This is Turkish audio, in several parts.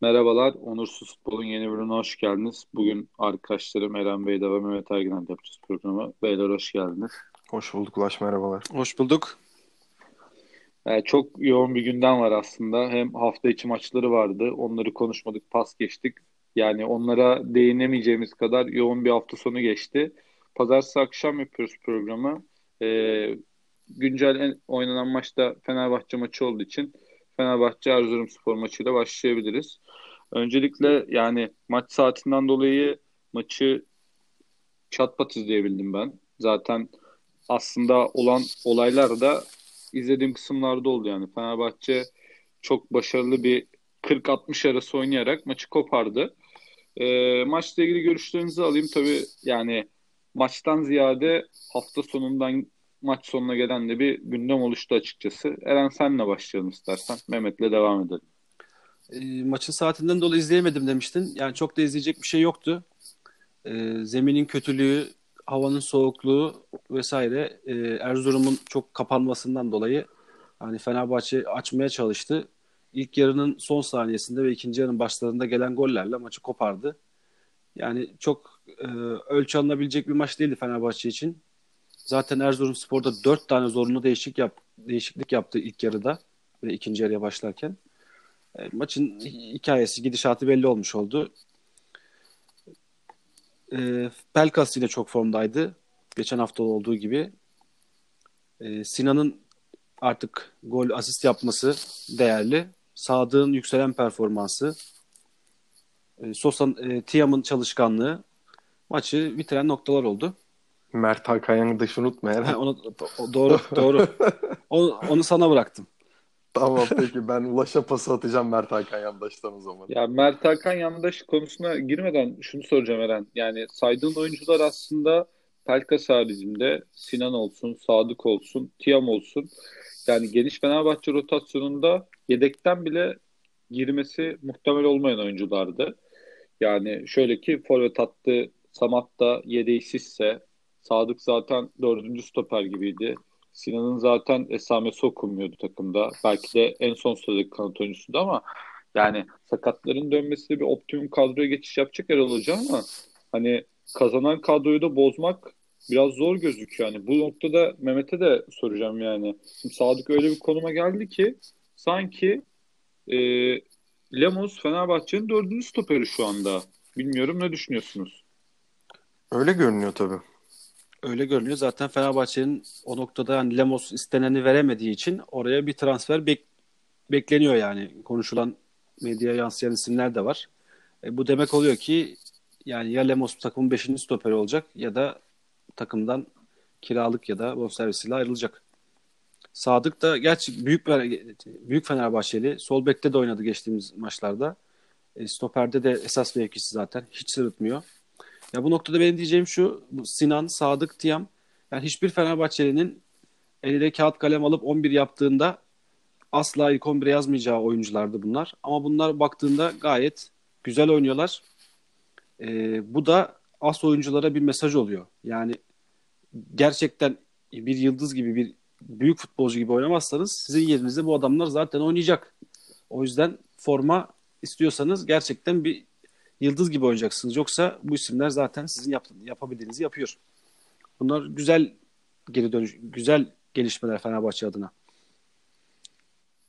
Merhabalar, Onursuz Futbol'un yeni bölümüne hoş geldiniz. Bugün arkadaşlarım Eren Bey'de ve Mehmet Ergin'le yapacağız programı. Beyler hoş geldiniz. Hoş bulduk Ulaş, merhabalar. Hoş bulduk. Ee, çok yoğun bir gündem var aslında. Hem hafta içi maçları vardı, onları konuşmadık, pas geçtik. Yani onlara değinemeyeceğimiz kadar yoğun bir hafta sonu geçti. Pazartesi akşam yapıyoruz programı. Ee, güncel en oynanan maçta Fenerbahçe maçı olduğu için Fenerbahçe Erzurumspor maçıyla başlayabiliriz. Öncelikle yani maç saatinden dolayı maçı çatpat izleyebildim ben. Zaten aslında olan olaylar da izlediğim kısımlarda oldu yani. Fenerbahçe çok başarılı bir 40-60 arası oynayarak maçı kopardı. E, maçla ilgili görüşlerinizi alayım. Tabii yani maçtan ziyade hafta sonundan maç sonuna gelen de bir gündem oluştu açıkçası. Eren senle başlayalım istersen. Mehmet'le devam edelim. E, maçın saatinden dolayı izleyemedim demiştin. Yani çok da izleyecek bir şey yoktu. E, zeminin kötülüğü, havanın soğukluğu vesaire e, Erzurum'un çok kapanmasından dolayı hani Fenerbahçe açmaya çalıştı. İlk yarının son saniyesinde ve ikinci yarının başlarında gelen gollerle maçı kopardı. Yani çok e, ölçü alınabilecek bir maç değildi Fenerbahçe için. Zaten Erzurumspor'da dört tane zorunlu değişik yap, değişiklik yaptı ilk yarıda ve ikinci yarıya başlarken. E, maçın hikayesi, gidişatı belli olmuş oldu. E, Pelkas yine çok formdaydı. Geçen hafta olduğu gibi. E, Sinan'ın artık gol asist yapması değerli. Sadık'ın yükselen performansı. E, Sosa'nın, e, Tiam'ın çalışkanlığı maçı bitiren noktalar oldu. Mert Hakan Yandaş'ı unutma Eren. onu, doğru, doğru. onu, onu sana bıraktım. Tamam peki ben Ulaş'a pası atacağım Mert Hakan Yandaş'tan o zaman. Ya Mert Hakan Yandaş konusuna girmeden şunu soracağım Eren. Yani saydığın oyuncular aslında Pelkas haricinde Sinan olsun, Sadık olsun, Tiam olsun. Yani geniş Fenerbahçe rotasyonunda yedekten bile girmesi muhtemel olmayan oyunculardı. Yani şöyle ki forvet attı Samat da yedeği Sisse, Sadık zaten dördüncü stoper gibiydi. Sinan'ın zaten esamesi okunmuyordu takımda. Belki de en son sıradaki kanat oyuncusuydu ama yani sakatların dönmesi bir optimum kadroya geçiş yapacak Erol Hoca ama hani kazanan kadroyu da bozmak biraz zor gözüküyor. Yani bu noktada Mehmet'e de soracağım yani. Şimdi Sadık öyle bir konuma geldi ki sanki e, Lemos Fenerbahçe'nin dördüncü stoperi şu anda. Bilmiyorum ne düşünüyorsunuz? Öyle görünüyor tabii. Öyle görünüyor. Zaten Fenerbahçe'nin o noktada yani Lemos isteneni veremediği için oraya bir transfer bek bekleniyor yani. Konuşulan medya yansıyan isimler de var. E, bu demek oluyor ki yani ya Lemos takımın 5. stoperi olacak ya da takımdan kiralık ya da bonservisiyle ayrılacak. Sadık da gerçi büyük büyük Fenerbahçeli. Sol bekte de oynadı geçtiğimiz maçlarda. E, stoperde de esas mevkisi zaten. Hiç sırıtmıyor. Ya bu noktada benim diyeceğim şu. Sinan, Sadık, Tiam. Yani hiçbir Fenerbahçeli'nin eline kağıt kalem alıp 11 yaptığında asla ilk 11'e yazmayacağı oyunculardı bunlar. Ama bunlar baktığında gayet güzel oynuyorlar. Ee, bu da as oyunculara bir mesaj oluyor. Yani gerçekten bir yıldız gibi bir büyük futbolcu gibi oynamazsanız sizin yerinizde bu adamlar zaten oynayacak. O yüzden forma istiyorsanız gerçekten bir yıldız gibi oynayacaksınız. Yoksa bu isimler zaten sizin yap, yapabildiğinizi yapıyor. Bunlar güzel geri dönüş, güzel gelişmeler Fenerbahçe adına.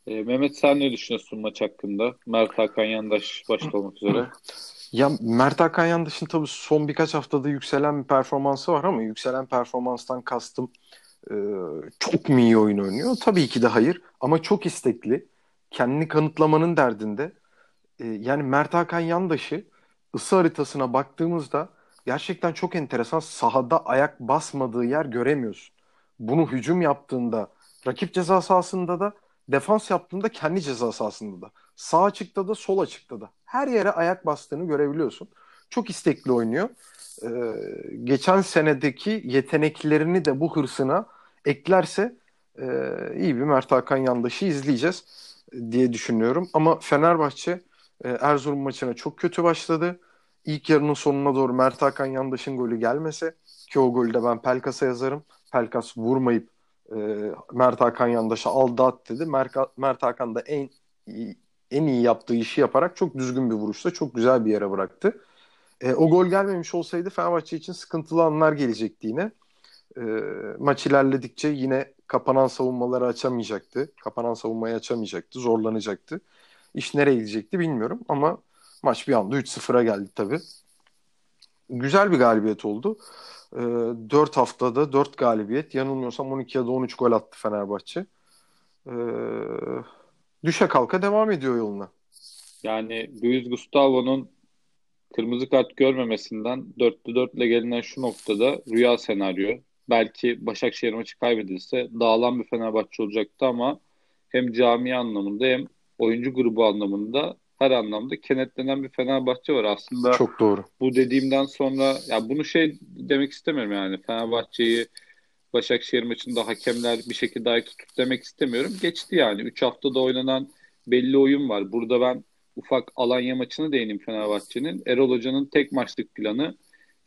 E, Mehmet sen ne düşünüyorsun maç hakkında? Mert Hakan Yandaş başta olmak üzere. Ya Mert Hakan Yandaş'ın tabii son birkaç haftada yükselen bir performansı var ama yükselen performanstan kastım e, çok mu iyi oyun oynuyor? Tabii ki de hayır ama çok istekli. Kendini kanıtlamanın derdinde. E, yani Mert Hakan Yandaş'ı ısı haritasına baktığımızda gerçekten çok enteresan. Sahada ayak basmadığı yer göremiyorsun. Bunu hücum yaptığında rakip ceza sahasında da defans yaptığında kendi ceza sahasında da. Sağ açıkta da sol açıkta da. Her yere ayak bastığını görebiliyorsun. Çok istekli oynuyor. Ee, geçen senedeki yeteneklerini de bu hırsına eklerse e, iyi bir Mert Hakan yandaşı izleyeceğiz diye düşünüyorum. Ama Fenerbahçe e, Erzurum maçına çok kötü başladı. İlk yarının sonuna doğru Mert Hakan Yandaş'ın golü gelmese ki o golü de ben Pelkas'a yazarım. Pelkas vurmayıp e, Mert Hakan Yandaş'a aldı at dedi. Mert, Mert Hakan da en en iyi yaptığı işi yaparak çok düzgün bir vuruşla çok güzel bir yere bıraktı. E, o gol gelmemiş olsaydı Fenerbahçe için sıkıntılı anlar gelecekti yine. E, maç ilerledikçe yine kapanan savunmaları açamayacaktı. Kapanan savunmayı açamayacaktı. Zorlanacaktı. İş nereye gidecekti bilmiyorum ama maç bir anda 3-0'a geldi tabii. Güzel bir galibiyet oldu. E, 4 haftada 4 galibiyet. Yanılmıyorsam 12 ya da 13 gol attı Fenerbahçe. E, düşe kalka devam ediyor yoluna. Yani Luis Gustavo'nun kırmızı kart görmemesinden 4'lü 4 ile gelinen şu noktada rüya senaryo. Belki Başakşehir maçı kaybedilse dağılan bir Fenerbahçe olacaktı ama hem cami anlamında hem oyuncu grubu anlamında her anlamda kenetlenen bir Fenerbahçe var aslında. Çok doğru. Bu dediğimden sonra ya bunu şey demek istemiyorum yani Fenerbahçe'yi Başakşehir maçında hakemler bir şekilde ayakta tut demek istemiyorum. Geçti yani. 3 haftada oynanan belli oyun var. Burada ben ufak Alanya maçını değineyim Fenerbahçe'nin. Erol Hoca'nın tek maçlık planı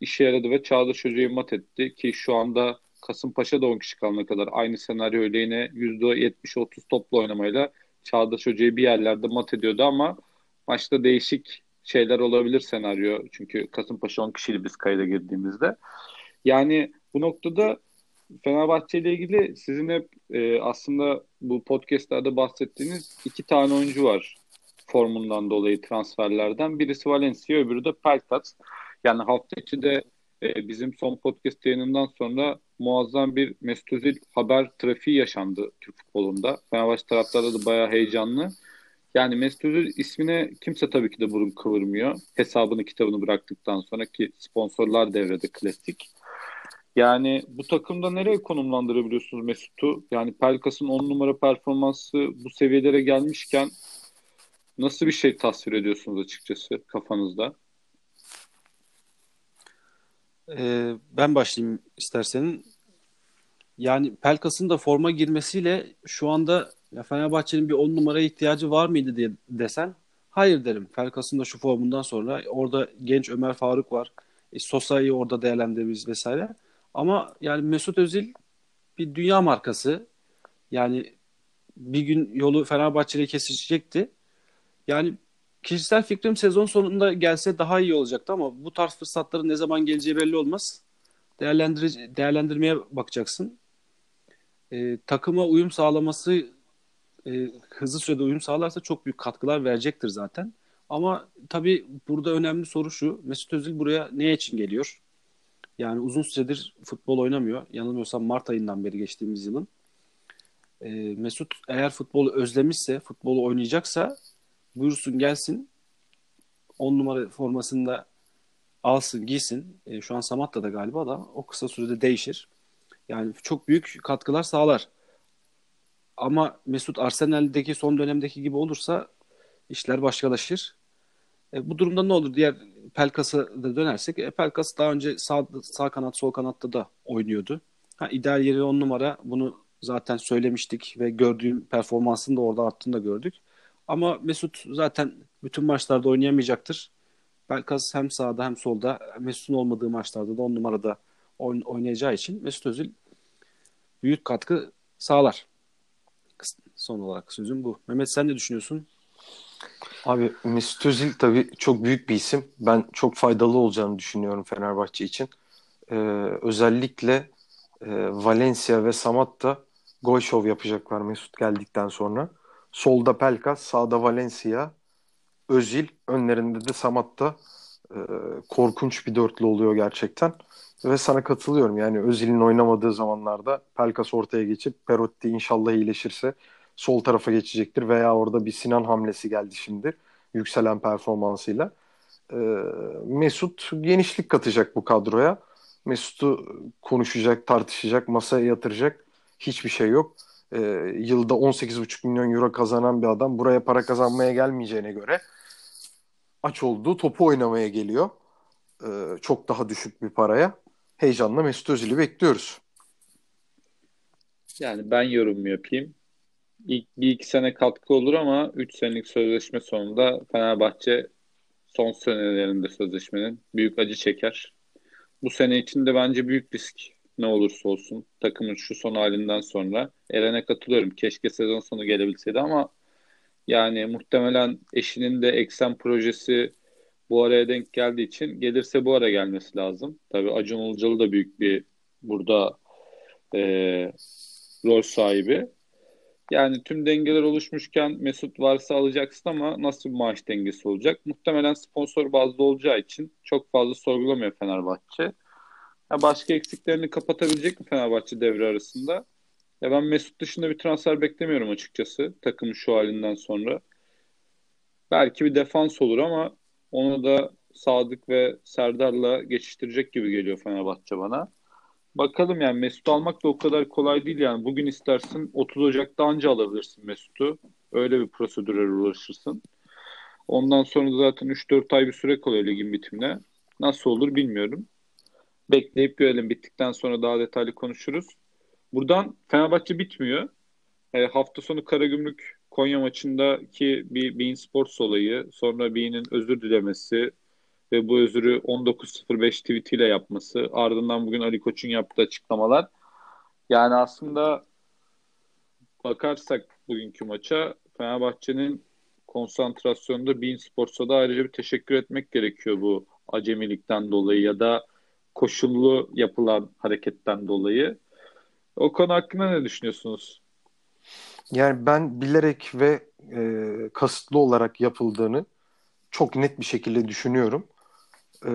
işe yaradı ve Çağdaş Hoca'yı mat etti ki şu anda Kasımpaşa'da 10 kişi kalana kadar aynı senaryo öyle yine %70-30 toplu oynamayla Çağdaş Hoca'yı bir yerlerde mat ediyordu ama maçta değişik şeyler olabilir senaryo. Çünkü Kasımpaşa 10 kişiyle biz kayda girdiğimizde. Yani bu noktada Fenerbahçe ile ilgili sizin hep e, aslında bu podcastlerde bahsettiğiniz iki tane oyuncu var formundan dolayı transferlerden. Birisi Valencia, öbürü de Pelkas. Yani hafta içi de e, bizim son podcast yayınından sonra muazzam bir Mesut Özil haber trafiği yaşandı Türk futbolunda. Fenerbahçe taraftarları da bayağı heyecanlı. Yani Mesut Özil ismine kimse tabii ki de burun kıvırmıyor. Hesabını kitabını bıraktıktan sonra ki sponsorlar devrede klasik. Yani bu takımda nereye konumlandırabiliyorsunuz Mesut'u? Yani Pelkas'ın 10 numara performansı bu seviyelere gelmişken nasıl bir şey tasvir ediyorsunuz açıkçası kafanızda? Ee, ben başlayayım istersen. Yani Pelkas'ın da forma girmesiyle şu anda Fenerbahçe'nin bir 10 numaraya ihtiyacı var mıydı diye desen hayır derim. Pelkas'ın da şu formundan sonra orada genç Ömer Faruk var. E, Sosa'yı orada değerlendiririz vesaire. Ama yani Mesut Özil bir dünya markası. Yani bir gün yolu Fenerbahçe'yle kesişecekti. Yani kişisel fikrim sezon sonunda gelse daha iyi olacaktı ama bu tarz fırsatların ne zaman geleceği belli olmaz. Değerlendir değerlendirmeye bakacaksın. Ee, takıma uyum sağlaması e, hızlı sürede uyum sağlarsa çok büyük katkılar verecektir zaten. Ama tabii burada önemli soru şu. Mesut Özil buraya ne için geliyor? Yani uzun süredir futbol oynamıyor. Yanılmıyorsam Mart ayından beri geçtiğimiz yılın. E, Mesut eğer futbolu özlemişse, futbolu oynayacaksa buyursun gelsin. 10 numara formasında alsın, giysin. E, şu an Samatta da galiba da o kısa sürede değişir. Yani çok büyük katkılar sağlar. Ama Mesut Arsenal'deki son dönemdeki gibi olursa işler başkalaşır. E, bu durumda ne olur? Diğer Pelkas'a da dönersek e, Pelkas daha önce sağ, sağ kanat sol kanatta da oynuyordu. Ha, ideal yeri on numara bunu zaten söylemiştik ve gördüğüm performansını da orada arttığını da gördük. Ama Mesut zaten bütün maçlarda oynayamayacaktır. Pelkas hem sağda hem solda Mesut'un olmadığı maçlarda da on numarada oynayacağı için Mesut Özil büyük katkı sağlar. Son olarak sözüm bu. Mehmet sen ne düşünüyorsun? Abi Mesut Özil tabii çok büyük bir isim. Ben çok faydalı olacağını düşünüyorum Fenerbahçe için. Ee, özellikle e, Valencia ve Samat da gol şov yapacaklar Mesut geldikten sonra. Solda Pelkas, sağda Valencia, Özil, önlerinde de Samat da e, korkunç bir dörtlü oluyor gerçekten. Ve sana katılıyorum yani Özil'in oynamadığı zamanlarda Pelkas ortaya geçip Perotti inşallah iyileşirse sol tarafa geçecektir veya orada bir Sinan hamlesi geldi şimdi yükselen performansıyla. E, Mesut genişlik katacak bu kadroya. Mesut'u konuşacak, tartışacak, masaya yatıracak hiçbir şey yok. E, yılda 18,5 milyon euro kazanan bir adam buraya para kazanmaya gelmeyeceğine göre aç olduğu topu oynamaya geliyor. E, çok daha düşük bir paraya. Heyecanla Mesut Özil'i bekliyoruz. Yani ben yorum yapayım ilk bir iki sene katkı olur ama 3 senelik sözleşme sonunda Fenerbahçe son senelerinde sözleşmenin büyük acı çeker. Bu sene içinde bence büyük risk ne olursa olsun takımın şu son halinden sonra Eren'e katılıyorum. Keşke sezon sonu gelebilseydi ama Yani muhtemelen eşinin de eksen projesi bu araya denk geldiği için gelirse bu ara gelmesi lazım. Tabii Acun Ilıcalı da büyük bir burada e, rol sahibi. Yani tüm dengeler oluşmuşken Mesut varsa alacaksın ama nasıl bir maaş dengesi olacak? Muhtemelen sponsor bazlı olacağı için çok fazla sorgulamıyor Fenerbahçe. Ya başka eksiklerini kapatabilecek mi Fenerbahçe devre arasında? Ya ben Mesut dışında bir transfer beklemiyorum açıkçası takımın şu halinden sonra. Belki bir defans olur ama onu da Sadık ve Serdar'la geçiştirecek gibi geliyor Fenerbahçe bana. Bakalım yani Mesut almak da o kadar kolay değil yani. Bugün istersin 30 Ocak'ta anca alabilirsin Mesut'u. Öyle bir prosedüre ulaşırsın. Ondan sonra zaten 3-4 ay bir süre kalıyor ligin bitimine. Nasıl olur bilmiyorum. Bekleyip görelim. Bittikten sonra daha detaylı konuşuruz. Buradan Fenerbahçe bitmiyor. E, hafta sonu Karagümrük Konya maçındaki bir Bein Sports olayı, sonra Bein'in özür dilemesi ve bu özürü 19.05 tweetiyle yapması, ardından bugün Ali Koç'un yaptığı açıklamalar. Yani aslında bakarsak bugünkü maça Fenerbahçe'nin konsantrasyonunda Bein Sports'a da ayrıca bir teşekkür etmek gerekiyor bu acemilikten dolayı ya da koşullu yapılan hareketten dolayı. O konu hakkında ne düşünüyorsunuz? Yani ben bilerek ve e, kasıtlı olarak yapıldığını çok net bir şekilde düşünüyorum. E,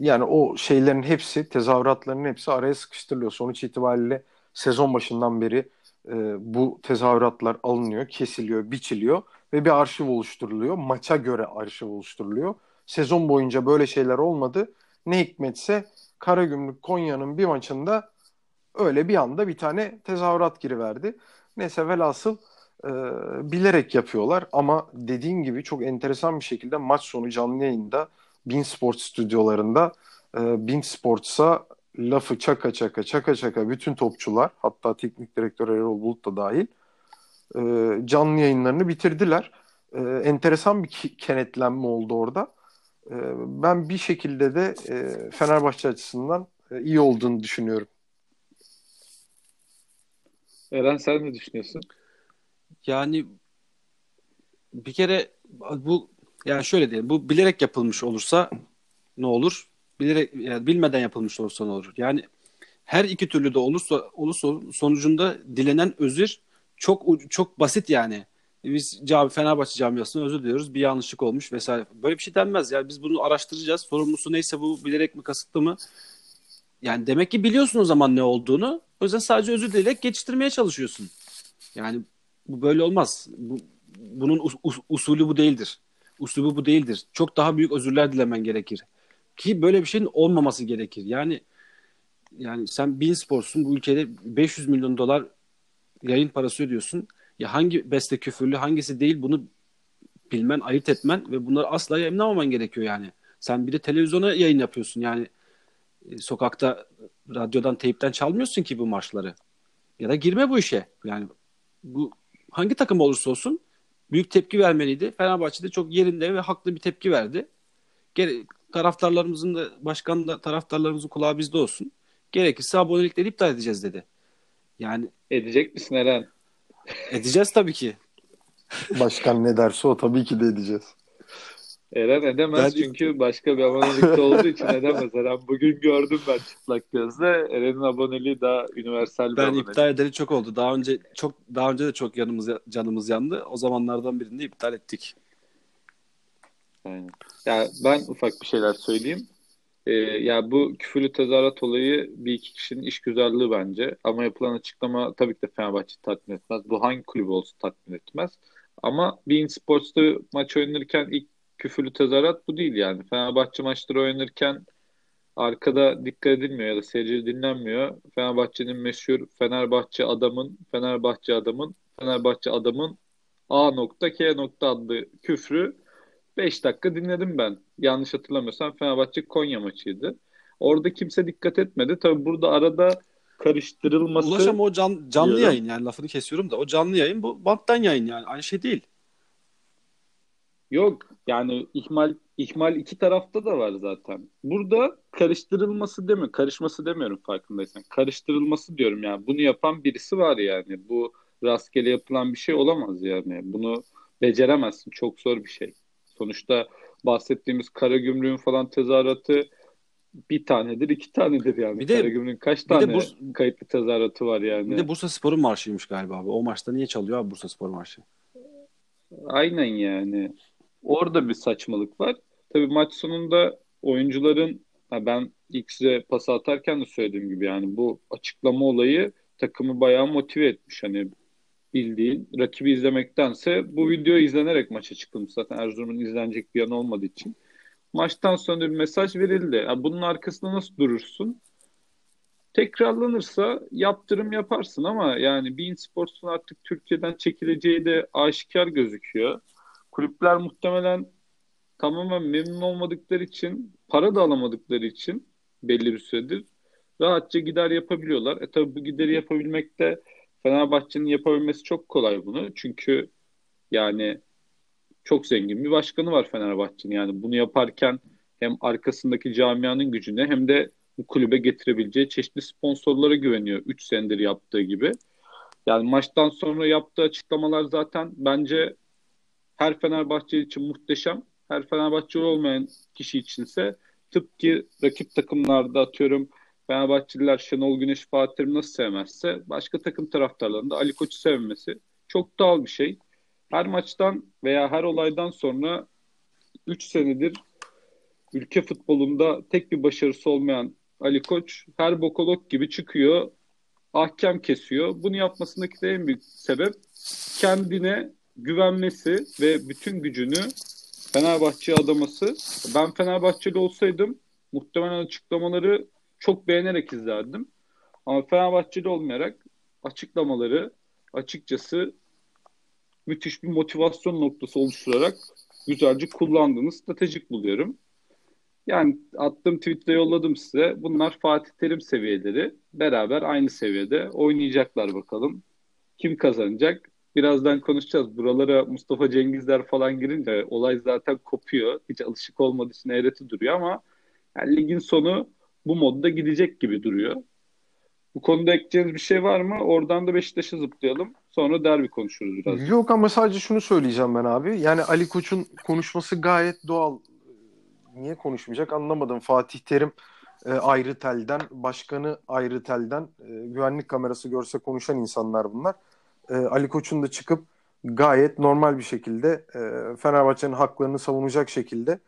yani o şeylerin hepsi, tezahüratların hepsi araya sıkıştırılıyor. Sonuç itibariyle sezon başından beri e, bu tezahüratlar alınıyor, kesiliyor, biçiliyor ve bir arşiv oluşturuluyor. Maça göre arşiv oluşturuluyor. Sezon boyunca böyle şeyler olmadı. Ne hikmetse Karagümrük Konya'nın bir maçında öyle bir anda bir tane tezahürat giriverdi. Neyse velhasıl e, bilerek yapıyorlar ama dediğim gibi çok enteresan bir şekilde maç sonu canlı yayında Bin Sports stüdyolarında e, Bin Sports'a lafı çaka çaka çaka çaka bütün topçular hatta teknik direktör Erol Bulut da dahil e, canlı yayınlarını bitirdiler. E, enteresan bir kenetlenme oldu orada. E, ben bir şekilde de e, Fenerbahçe açısından e, iyi olduğunu düşünüyorum. Eren sen ne düşünüyorsun? Yani bir kere bu yani şöyle diyelim bu bilerek yapılmış olursa ne olur? Bilerek yani bilmeden yapılmış olursa ne olur? Yani her iki türlü de olursa olursa sonucunda dilenen özür çok çok basit yani. Biz cami, Fenerbahçe camiasına özür diliyoruz. Bir yanlışlık olmuş vesaire. Böyle bir şey denmez. Yani biz bunu araştıracağız. Sorumlusu neyse bu bilerek mi kasıtlı mı? Yani demek ki biliyorsun o zaman ne olduğunu. O yüzden sadece özür dileyerek geçiştirmeye çalışıyorsun. Yani bu böyle olmaz. Bu, bunun us, us, usulü bu değildir. Usulü bu değildir. Çok daha büyük özürler dilemen gerekir. Ki böyle bir şeyin olmaması gerekir. Yani yani sen Bein Sports'un bu ülkede 500 milyon dolar yayın parası ödüyorsun. Ya hangi beste küfürlü hangisi değil bunu bilmen, ayırt etmen ve bunları asla yayınlamaman gerekiyor yani. Sen bir de televizyona yayın yapıyorsun yani sokakta radyodan teyipten çalmıyorsun ki bu marşları. Ya da girme bu işe. Yani bu hangi takım olursa olsun büyük tepki vermeliydi. Fenerbahçe'de çok yerinde ve haklı bir tepki verdi. Gere taraftarlarımızın da başkan da taraftarlarımızın kulağı bizde olsun. Gerekirse abonelikleri iptal edeceğiz dedi. Yani edecek misin Eren? Edeceğiz tabii ki. Başkan ne derse o tabii ki de edeceğiz. Eren edemez ben... çünkü başka bir abonelikte olduğu için edemez. Eren bugün gördüm ben çıplak gözle. Eren'in aboneliği daha universal bir Ben abonelik. iptal edeli çok oldu. Daha önce çok daha önce de çok yanımız canımız yandı. O zamanlardan birinde iptal ettik. Aynen. Ya ben ufak bir şeyler söyleyeyim. Ee, ya bu küfürlü tezahürat olayı bir iki kişinin iş güzelliği bence. Ama yapılan açıklama tabii ki de Fenerbahçe tatmin etmez. Bu hangi kulüp olsa tatmin etmez. Ama Bein Sports'ta maç oynarken ilk küfürlü tezahürat bu değil yani. Fenerbahçe maçları oynarken arkada dikkat edilmiyor ya da seyirci dinlenmiyor. Fenerbahçe'nin meşhur Fenerbahçe adamın, Fenerbahçe adamın, Fenerbahçe adamın A nokta K nokta adlı küfrü 5 dakika dinledim ben. Yanlış hatırlamıyorsam Fenerbahçe Konya maçıydı. Orada kimse dikkat etmedi. Tabi burada arada karıştırılması... Ulaşam o can, canlı diyorum. yayın yani lafını kesiyorum da o canlı yayın bu banttan yayın yani aynı şey değil. Yok yani ihmal ihmal iki tarafta da var zaten. Burada karıştırılması demiyorum, karışması demiyorum farkındaysan. Karıştırılması diyorum yani. Bunu yapan birisi var yani. Bu rastgele yapılan bir şey olamaz yani. Bunu beceremezsin. Çok zor bir şey. Sonuçta bahsettiğimiz kara gümrüğün falan tezahüratı bir tanedir, iki tanedir yani. Bir de, Karagümrük'ün kaç tane de Burs- kayıtlı tezahüratı var yani. Bir de Bursa Spor'un marşıymış galiba abi. O maçta niye çalıyor abi Bursa Spor marşı? Aynen yani. Orada bir saçmalık var. Tabii maç sonunda oyuncuların ben ilk size pas atarken de söylediğim gibi yani bu açıklama olayı takımı bayağı motive etmiş. Hani bildiğin rakibi izlemektense bu video izlenerek maça çıkılmış zaten Erzurum'un izlenecek bir yanı olmadığı için. Maçtan sonra bir mesaj verildi. Yani bunun arkasında nasıl durursun? Tekrarlanırsa yaptırım yaparsın ama yani Bein Sports'un artık Türkiye'den çekileceği de aşikar gözüküyor. Kulüpler muhtemelen tamamen memnun olmadıkları için, para da alamadıkları için belli bir süredir rahatça gider yapabiliyorlar. E tabi bu gideri yapabilmekte Fenerbahçe'nin yapabilmesi çok kolay bunu. Çünkü yani çok zengin bir başkanı var Fenerbahçe'nin. Yani bunu yaparken hem arkasındaki camianın gücüne hem de bu kulübe getirebileceği çeşitli sponsorlara güveniyor. 3 senedir yaptığı gibi. Yani maçtan sonra yaptığı açıklamalar zaten bence her Fenerbahçe için muhteşem. Her Fenerbahçe olmayan kişi içinse tıpkı rakip takımlarda atıyorum Fenerbahçeliler Şenol Güneş Fatih Terim nasıl sevmezse başka takım taraftarlarında Ali Koç'u sevmesi çok doğal bir şey. Her maçtan veya her olaydan sonra 3 senedir ülke futbolunda tek bir başarısı olmayan Ali Koç her bokolog gibi çıkıyor, ahkam kesiyor. Bunu yapmasındaki de en büyük sebep kendine güvenmesi ve bütün gücünü Fenerbahçe'ye adaması. Ben Fenerbahçeli olsaydım muhtemelen açıklamaları çok beğenerek izlerdim. Ama Fenerbahçeli olmayarak açıklamaları açıkçası müthiş bir motivasyon noktası oluşturarak güzelce kullandığını stratejik buluyorum. Yani attığım tweette yolladım size. Bunlar Fatih Terim seviyeleri. Beraber aynı seviyede oynayacaklar bakalım. Kim kazanacak? Birazdan konuşacağız. Buralara Mustafa Cengizler falan girince olay zaten kopuyor. Hiç alışık olmadığı için eğreti duruyor ama yani ligin sonu bu modda gidecek gibi duruyor. Bu konuda ekleyeceğiniz bir şey var mı? Oradan da Beşiktaş'a zıplayalım. Sonra derbi konuşuruz biraz. Yok ama sadece şunu söyleyeceğim ben abi. Yani Ali Koç'un konuşması gayet doğal. Niye konuşmayacak anlamadım. Fatih Terim e, ayrı telden, başkanı ayrı telden e, güvenlik kamerası görse konuşan insanlar bunlar. E, Ali Koç'un da çıkıp gayet normal bir şekilde e, Fenerbahçe'nin haklarını savunacak şekilde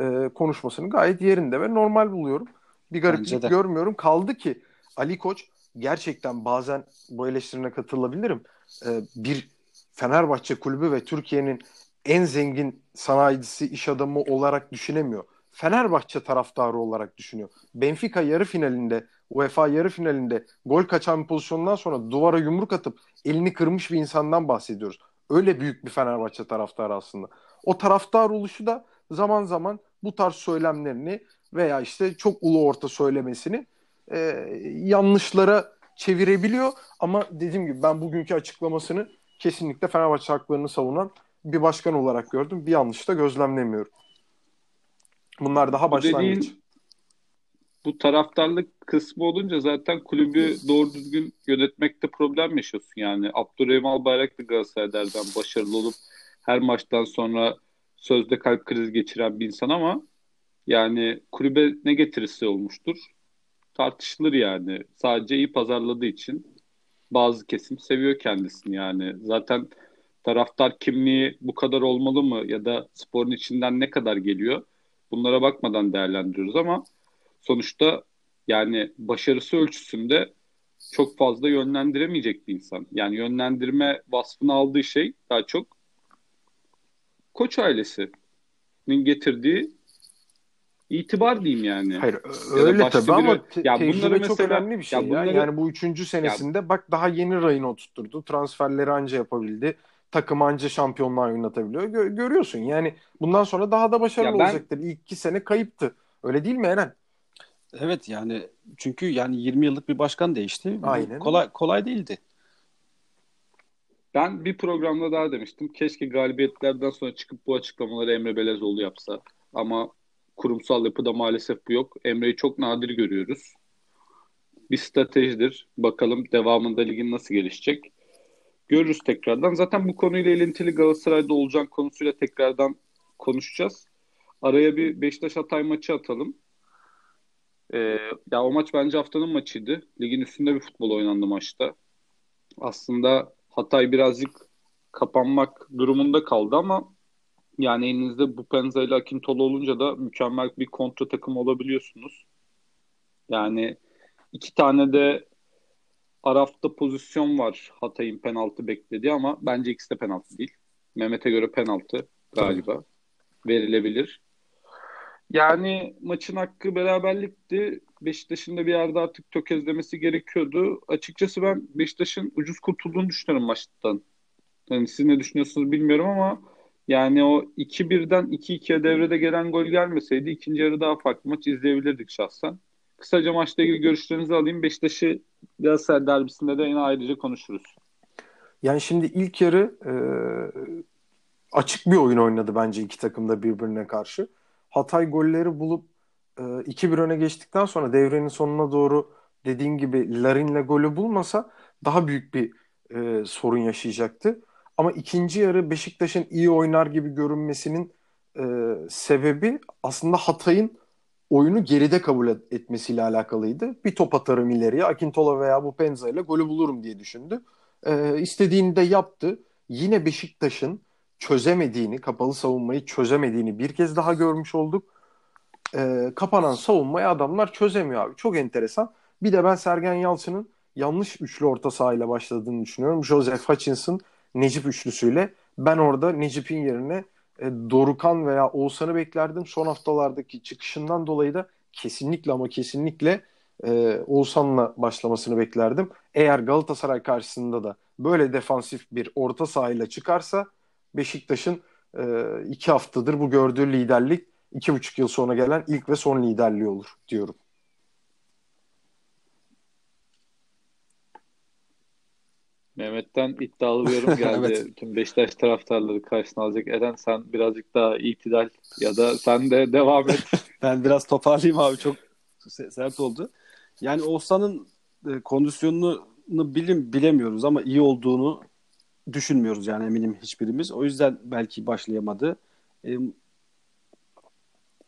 e, konuşmasını gayet yerinde ve normal buluyorum. Bir gariplik görmüyorum. Kaldı ki Ali Koç gerçekten bazen bu eleştirine katılabilirim. Ee, bir Fenerbahçe kulübü ve Türkiye'nin en zengin sanayicisi, iş adamı olarak düşünemiyor. Fenerbahçe taraftarı olarak düşünüyor. Benfica yarı finalinde, UEFA yarı finalinde gol kaçan bir pozisyondan sonra duvara yumruk atıp elini kırmış bir insandan bahsediyoruz. Öyle büyük bir Fenerbahçe taraftarı aslında. O taraftar oluşu da zaman zaman bu tarz söylemlerini veya işte çok ulu orta söylemesini e, yanlışlara çevirebiliyor. Ama dediğim gibi ben bugünkü açıklamasını kesinlikle Fenerbahçe haklarını savunan bir başkan olarak gördüm. Bir yanlış da gözlemlemiyorum. Bunlar daha başlangıç. Dediğin, bu taraftarlık kısmı olunca zaten kulübü doğru düzgün yönetmekte problem yaşıyorsun. Yani Abdurrahim Albayrak da Galatasaray'dan başarılı olup her maçtan sonra sözde kalp krizi geçiren bir insan ama yani kulübe ne getirisi olmuştur? tartışılır yani. Sadece iyi pazarladığı için bazı kesim seviyor kendisini yani. Zaten taraftar kimliği bu kadar olmalı mı ya da sporun içinden ne kadar geliyor? Bunlara bakmadan değerlendiriyoruz ama sonuçta yani başarısı ölçüsünde çok fazla yönlendiremeyecek bir insan. Yani yönlendirme vasfını aldığı şey daha çok koç ailesinin getirdiği itibar diyeyim yani. Hayır öyle tabii biri, ama te- ya tecrübe çok mesela, önemli bir şey ya. Bunları, yani bu üçüncü senesinde ya, bak daha yeni rayını oturtturdu. Transferleri anca yapabildi. Takım anca şampiyonluğa oynatabiliyor. Gö- görüyorsun yani bundan sonra daha da başarılı ben, olacaktır. İlk iki sene kayıptı. Öyle değil mi Eren? Evet yani çünkü yani 20 yıllık bir başkan değişti. Aynen. Kolay kolay değildi. Ben bir programda daha demiştim. Keşke galibiyetlerden sonra çıkıp bu açıklamaları Emre Belezoğlu yapsa. Ama kurumsal yapıda maalesef bu yok. Emre'yi çok nadir görüyoruz. Bir stratejidir. Bakalım devamında ligin nasıl gelişecek. Görürüz tekrardan. Zaten bu konuyla ilintili Galatasaray'da olacak konusuyla tekrardan konuşacağız. Araya bir Beşiktaş Hatay maçı atalım. Ee, ya o maç bence haftanın maçıydı. Ligin üstünde bir futbol oynandı maçta. Aslında Hatay birazcık kapanmak durumunda kaldı ama yani elinizde bu Penza ile Akintolu olunca da mükemmel bir kontra takım olabiliyorsunuz. Yani iki tane de Araf'ta pozisyon var Hatay'ın penaltı beklediği ama bence ikisi de penaltı değil. Mehmet'e göre penaltı galiba. Tabii. Verilebilir. Yani maçın hakkı beraberlikti. Beşiktaş'ın da bir yerde artık tökezlemesi gerekiyordu. Açıkçası ben Beşiktaş'ın ucuz kurtulduğunu düşünüyorum maçtan. Yani siz ne düşünüyorsunuz bilmiyorum ama yani o 2-1'den 2-2'ye devrede gelen gol gelmeseydi ikinci yarı daha farklı maç izleyebilirdik şahsen. Kısaca maçla ilgili görüşlerinizi alayım. Beşiktaş'ı Galatasaray derbisinde de yine ayrıca konuşuruz. Yani şimdi ilk yarı e, açık bir oyun oynadı bence iki takım da birbirine karşı. Hatay golleri bulup e, 2-1 öne geçtikten sonra devrenin sonuna doğru dediğin gibi Larin'le golü bulmasa daha büyük bir e, sorun yaşayacaktı. Ama ikinci yarı Beşiktaş'ın iyi oynar gibi görünmesinin e, sebebi aslında Hatay'ın oyunu geride kabul etmesiyle alakalıydı. Bir top atarım ileriye Akintola veya bu Penza ile golü bulurum diye düşündü. E, istediğini de yaptı. Yine Beşiktaş'ın çözemediğini, kapalı savunmayı çözemediğini bir kez daha görmüş olduk. E, kapanan savunmayı adamlar çözemiyor abi. Çok enteresan. Bir de ben Sergen Yalçın'ın yanlış üçlü orta sahayla başladığını düşünüyorum. Joseph Hutchinson, Necip üçlüsüyle. Ben orada Necip'in yerine e, Dorukan veya Oğuzhan'ı beklerdim. Son haftalardaki çıkışından dolayı da kesinlikle ama kesinlikle e, Oğuzhan'la başlamasını beklerdim. Eğer Galatasaray karşısında da böyle defansif bir orta sahayla çıkarsa Beşiktaş'ın e, iki haftadır bu gördüğü liderlik iki buçuk yıl sonra gelen ilk ve son liderliği olur diyorum. Mehmet'ten iddialı bir yorum geldi. evet. Tüm Beşiktaş taraftarları karşısına alacak. Eren sen birazcık daha itidal ya da sen de devam et. ben biraz toparlayayım abi. Çok sert oldu. Yani Oğuzhan'ın e, kondisyonunu bilim bilemiyoruz ama iyi olduğunu düşünmüyoruz yani eminim hiçbirimiz. O yüzden belki başlayamadı. E,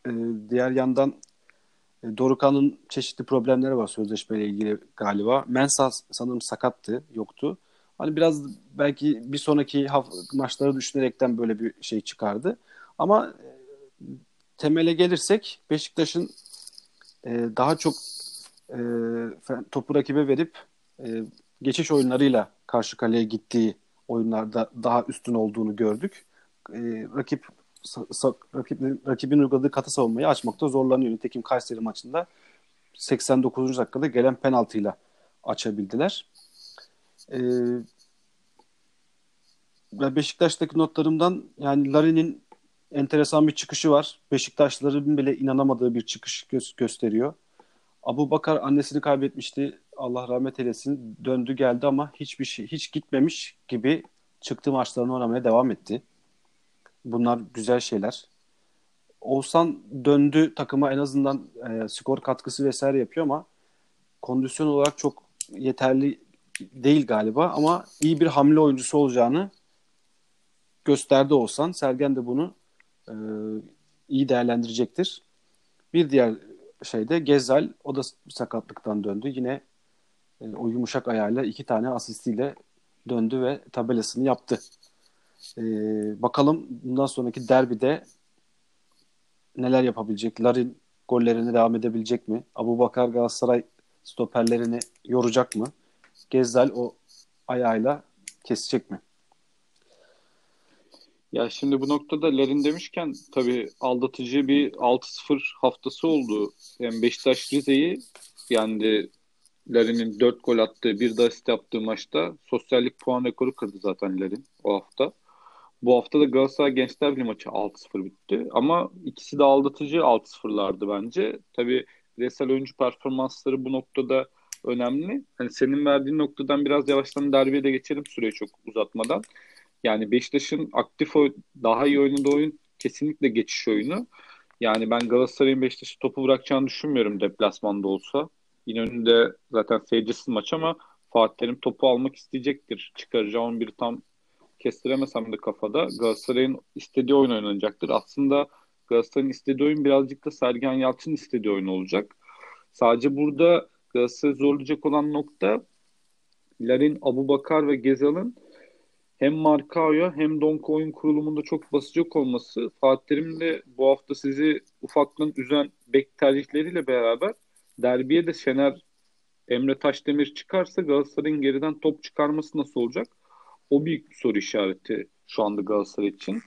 e, diğer yandan e, Dorukan'ın çeşitli problemleri var sözleşmeyle ilgili galiba. Mensah sanırım sakattı, yoktu. Hani biraz belki bir sonraki maçları düşünerekten böyle bir şey çıkardı. Ama e, temele gelirsek Beşiktaş'ın e, daha çok e, topu rakibe verip e, geçiş oyunlarıyla karşı kaleye gittiği oyunlarda daha üstün olduğunu gördük. E, rakip rakip, rakibin uyguladığı katı savunmayı açmakta zorlanıyor. Nitekim Kayseri maçında 89. dakikada gelen penaltıyla açabildiler. Ee, Beşiktaş'taki notlarımdan yani Larin'in enteresan bir çıkışı var. Beşiktaşların bile inanamadığı bir çıkış gö- gösteriyor. Abu Bakar annesini kaybetmişti. Allah rahmet eylesin. Döndü geldi ama hiçbir şey hiç gitmemiş gibi çıktı maçlarını oynamaya devam etti. Bunlar güzel şeyler. Oğuzhan döndü takıma en azından e, skor katkısı vesaire yapıyor ama kondisyon olarak çok yeterli değil galiba ama iyi bir hamle oyuncusu olacağını gösterdi olsan Sergen de bunu e, iyi değerlendirecektir. Bir diğer şey de Gezzal o da sakatlıktan döndü. Yine e, o yumuşak ayağıyla iki tane asistiyle döndü ve tabelasını yaptı. E, bakalım bundan sonraki derbide neler yapabilecek? Larin gollerine devam edebilecek mi? Abu Bakar Galatasaray stoperlerini yoracak mı? Gezzal o ayağıyla kesecek mi? Ya şimdi bu noktada Larin demişken tabii aldatıcı bir 6-0 haftası oldu. Yani Beşiktaş Rize'yi yani Larin'in 4 gol attığı bir de asist yaptığı maçta sosyallik puan rekoru kırdı zaten Larin o hafta. Bu hafta da Galatasaray Gençler Birliği maçı 6-0 bitti. Ama ikisi de aldatıcı 6-0'lardı bence. Tabii bireysel oyuncu performansları bu noktada önemli. Hani senin verdiğin noktadan biraz yavaştan derbiye de geçelim süreyi çok uzatmadan. Yani Beşiktaş'ın aktif oy, daha iyi oynadığı oyun kesinlikle geçiş oyunu. Yani ben Galatasaray'ın Beşiktaş'ı topu bırakacağını düşünmüyorum deplasmanda olsa. Yine önünde zaten seyircisiz maç ama Fatih Terim topu almak isteyecektir. Çıkaracağı 11 tam kestiremesem de kafada Galatasaray'ın istediği oyun oynanacaktır. Aslında Galatasaray'ın istediği oyun birazcık da Sergen Yalçın istediği oyun olacak. Sadece burada Galatasaray'ı zorlayacak olan nokta Larin, Abu Bakar ve Gezal'ın hem Markao'ya hem Donk oyun kurulumunda çok basacak olması Fatih Terim de bu hafta sizi ufaklığın üzen bek tercihleriyle beraber derbiye de Şener Emre Taşdemir çıkarsa Galatasaray'ın geriden top çıkarması nasıl olacak? O büyük bir soru işareti şu anda Galatasaray için.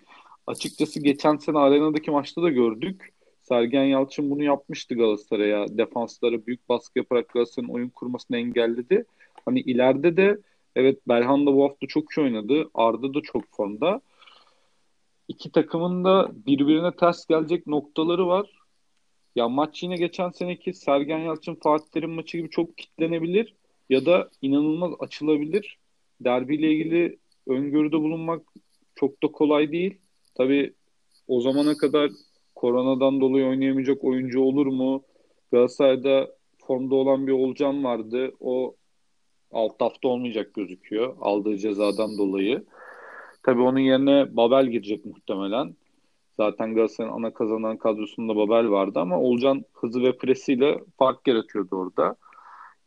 Açıkçası geçen sene arenadaki maçta da gördük. Sergen Yalçın bunu yapmıştı Galatasaray'a. Defanslara büyük baskı yaparak Galatasaray'ın oyun kurmasını engelledi. Hani ileride de evet Belhan da bu hafta çok iyi oynadı. Arda da çok formda. İki takımın da birbirine ters gelecek noktaları var. Ya maç yine geçen seneki Sergen Yalçın Fatih Terim maçı gibi çok kitlenebilir ya da inanılmaz açılabilir. Derbiyle ilgili öngörüde bulunmak çok da kolay değil. Tabii o zamana kadar koronadan dolayı oynayamayacak oyuncu olur mu? Galatasaray'da formda olan bir Olcan vardı. O alt hafta olmayacak gözüküyor aldığı cezadan dolayı. Tabii onun yerine Babel girecek muhtemelen. Zaten Galatasaray'ın ana kazanan kadrosunda Babel vardı ama Olcan hızı ve presiyle fark yaratıyordu orada.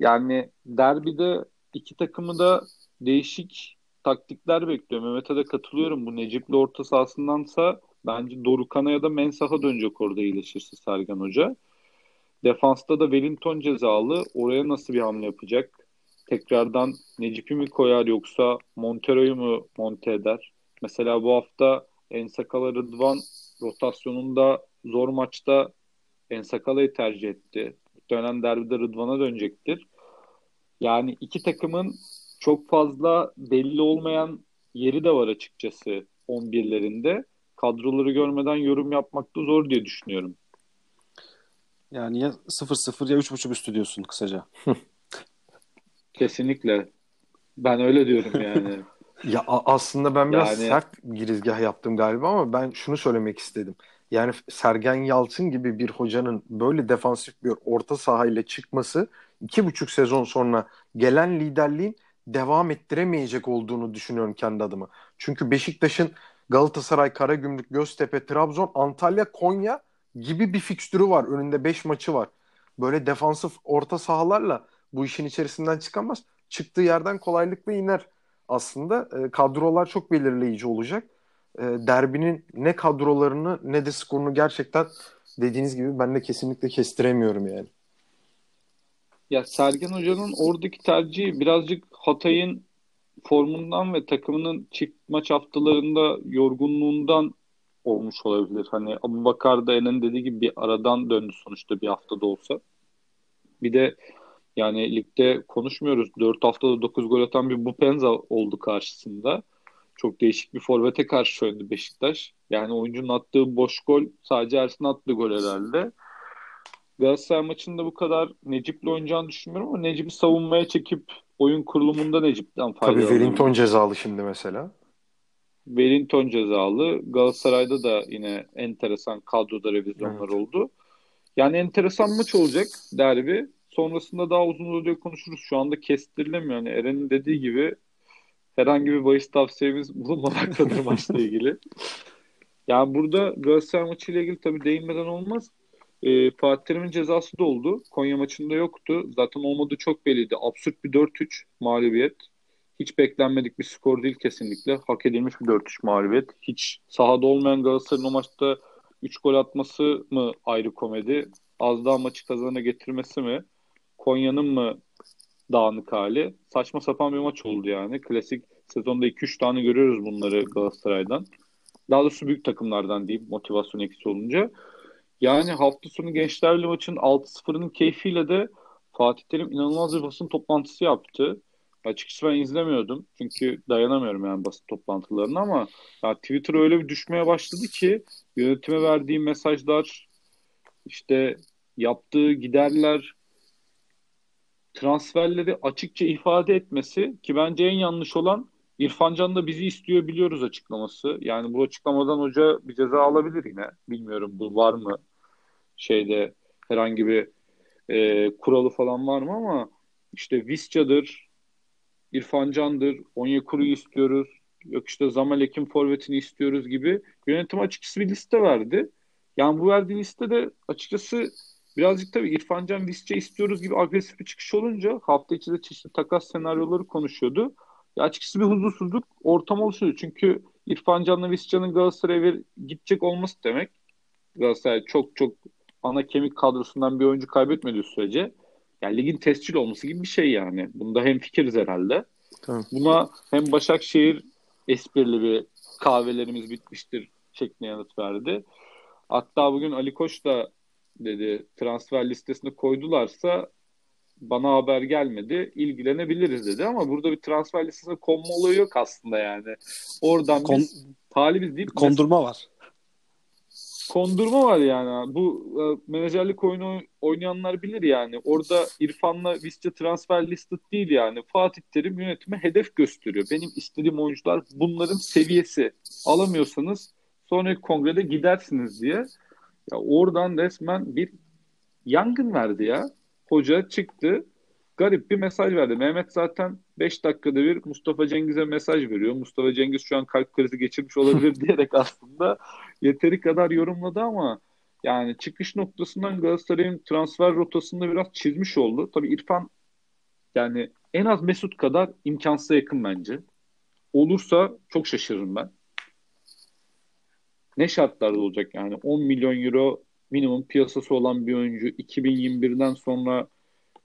Yani derbide iki takımı da değişik taktikler bekliyor. Mehmet'e de katılıyorum. Bu Necip'le orta sahasındansa bence Dorukan'a ya da Mensah'a dönecek orada iyileşirse Sergen Hoca. Defansta da Wellington cezalı. Oraya nasıl bir hamle yapacak? Tekrardan Necip'i mi koyar yoksa Montero'yu mu monte eder? Mesela bu hafta Ensakala Rıdvan rotasyonunda zor maçta Ensakala'yı tercih etti. Muhtemelen derbide Rıdvan'a dönecektir. Yani iki takımın çok fazla belli olmayan yeri de var açıkçası 11'lerinde. Kadroları görmeden yorum yapmak da zor diye düşünüyorum. Yani ya 0-0 ya 3.5 üstü diyorsun kısaca. Kesinlikle. Ben öyle diyorum yani. ya aslında ben biraz yani... sert girizgah yaptım galiba ama ben şunu söylemek istedim. Yani Sergen Yalçın gibi bir hocanın böyle defansif bir orta sahayla çıkması iki buçuk sezon sonra gelen liderliğin devam ettiremeyecek olduğunu düşünüyorum kendi adıma. Çünkü Beşiktaş'ın Galatasaray, Karagümrük, Göztepe, Trabzon, Antalya, Konya gibi bir fikstürü var. Önünde 5 maçı var. Böyle defansif orta sahalarla bu işin içerisinden çıkamaz. Çıktığı yerden kolaylıkla iner. Aslında e, kadrolar çok belirleyici olacak. E, derbinin ne kadrolarını ne de skorunu gerçekten dediğiniz gibi ben de kesinlikle kestiremiyorum yani. Ya Sergen Hoca'nın oradaki tercihi birazcık Hatay'ın formundan ve takımının çift maç haftalarında yorgunluğundan olmuş olabilir. Hani Abu Bakar da Enen dediği gibi bir aradan döndü sonuçta bir haftada olsa. Bir de yani ligde konuşmuyoruz. 4 haftada 9 gol atan bir Bupenza oldu karşısında. Çok değişik bir forvete karşı oynadı Beşiktaş. Yani oyuncunun attığı boş gol sadece Ersin attığı gol herhalde. Galatasaray maçında bu kadar Necip'le oynayacağını düşünmüyorum ama Necip'i savunmaya çekip oyun kurulumunda Necip'ten fayda Tabii Wellington cezalı şimdi mesela. Wellington cezalı. Galatasaray'da da yine enteresan kadroda revizyonlar evet. oldu. Yani enteresan maç olacak derbi. Sonrasında daha uzun uzadıya konuşuruz. Şu anda kestirilemiyor. Yani Eren'in dediği gibi herhangi bir bahis tavsiyemiz bulunmamaktadır maçla ilgili. Yani burada Galatasaray maçıyla ilgili tabii değinmeden olmaz. E, Fatih Terim'in cezası da oldu. Konya maçında yoktu. Zaten olmadı çok belliydi. Absürt bir 4-3 mağlubiyet. Hiç beklenmedik bir skor değil kesinlikle. Hak edilmiş bir 4-3 mağlubiyet. Hiç sahada olmayan Galatasaray'ın o maçta 3 gol atması mı ayrı komedi? Az daha maçı kazana getirmesi mi? Konya'nın mı dağınık hali? Saçma sapan bir maç oldu yani. Klasik sezonda 2-3 tane görüyoruz bunları Galatasaray'dan. Daha doğrusu büyük takımlardan diyeyim motivasyon eksi olunca. Yani hafta sonu Gençlerle maçın 6-0'ın keyfiyle de Fatih Terim inanılmaz bir basın toplantısı yaptı. Açıkçası ben izlemiyordum. Çünkü dayanamıyorum yani basın toplantılarına ama ya Twitter öyle bir düşmeye başladı ki yönetime verdiği mesajlar işte yaptığı giderler transferleri açıkça ifade etmesi ki bence en yanlış olan İrfan Can da bizi istiyor biliyoruz açıklaması. Yani bu açıklamadan hoca bir ceza alabilir yine. Bilmiyorum bu var mı şeyde herhangi bir e, kuralı falan var mı ama işte Visca'dır İrfan Can'dır, Onyekuru'yu istiyoruz, yok işte Zamalek'in forvetini istiyoruz gibi yönetim açıkçası bir liste verdi. Yani bu verdiği listede açıkçası birazcık tabii İrfan Can Visca istiyoruz gibi agresif bir çıkış olunca hafta içi de çeşitli takas senaryoları konuşuyordu. Ya açıkçası bir huzursuzluk ortam oluşuyor. Çünkü İrfan Can'la Visca'nın Galatasaray'a gidecek olması demek. Galatasaray çok çok ana kemik kadrosundan bir oyuncu kaybetmediği sürece yani ligin tescil olması gibi bir şey yani. Bunda hem fikiriz herhalde. Tamam. Buna hem Başakşehir esprili bir kahvelerimiz bitmiştir şeklinde yanıt verdi. Hatta bugün Ali Koç da dedi transfer listesine koydularsa bana haber gelmedi ilgilenebiliriz dedi ama burada bir transfer listesine konma olayı yok aslında yani. Oradan Kon- biz talibiz deyip kondurma var kondurma var yani. Bu e, menajerlik oyunu oynayanlar bilir yani. Orada İrfan'la Visca transfer listed değil yani. Fatih Terim yönetime hedef gösteriyor. Benim istediğim oyuncular bunların seviyesi. Alamıyorsanız sonraki kongrede gidersiniz diye. Ya oradan resmen bir yangın verdi ya. Hoca çıktı garip bir mesaj verdi. Mehmet zaten 5 dakikada bir Mustafa Cengiz'e mesaj veriyor. Mustafa Cengiz şu an kalp krizi geçirmiş olabilir diyerek aslında yeteri kadar yorumladı ama yani çıkış noktasından Galatasaray'ın transfer rotasında biraz çizmiş oldu. Tabii İrfan yani en az Mesut kadar imkansıza yakın bence. Olursa çok şaşırırım ben. Ne şartlarda olacak yani 10 milyon euro minimum piyasası olan bir oyuncu 2021'den sonra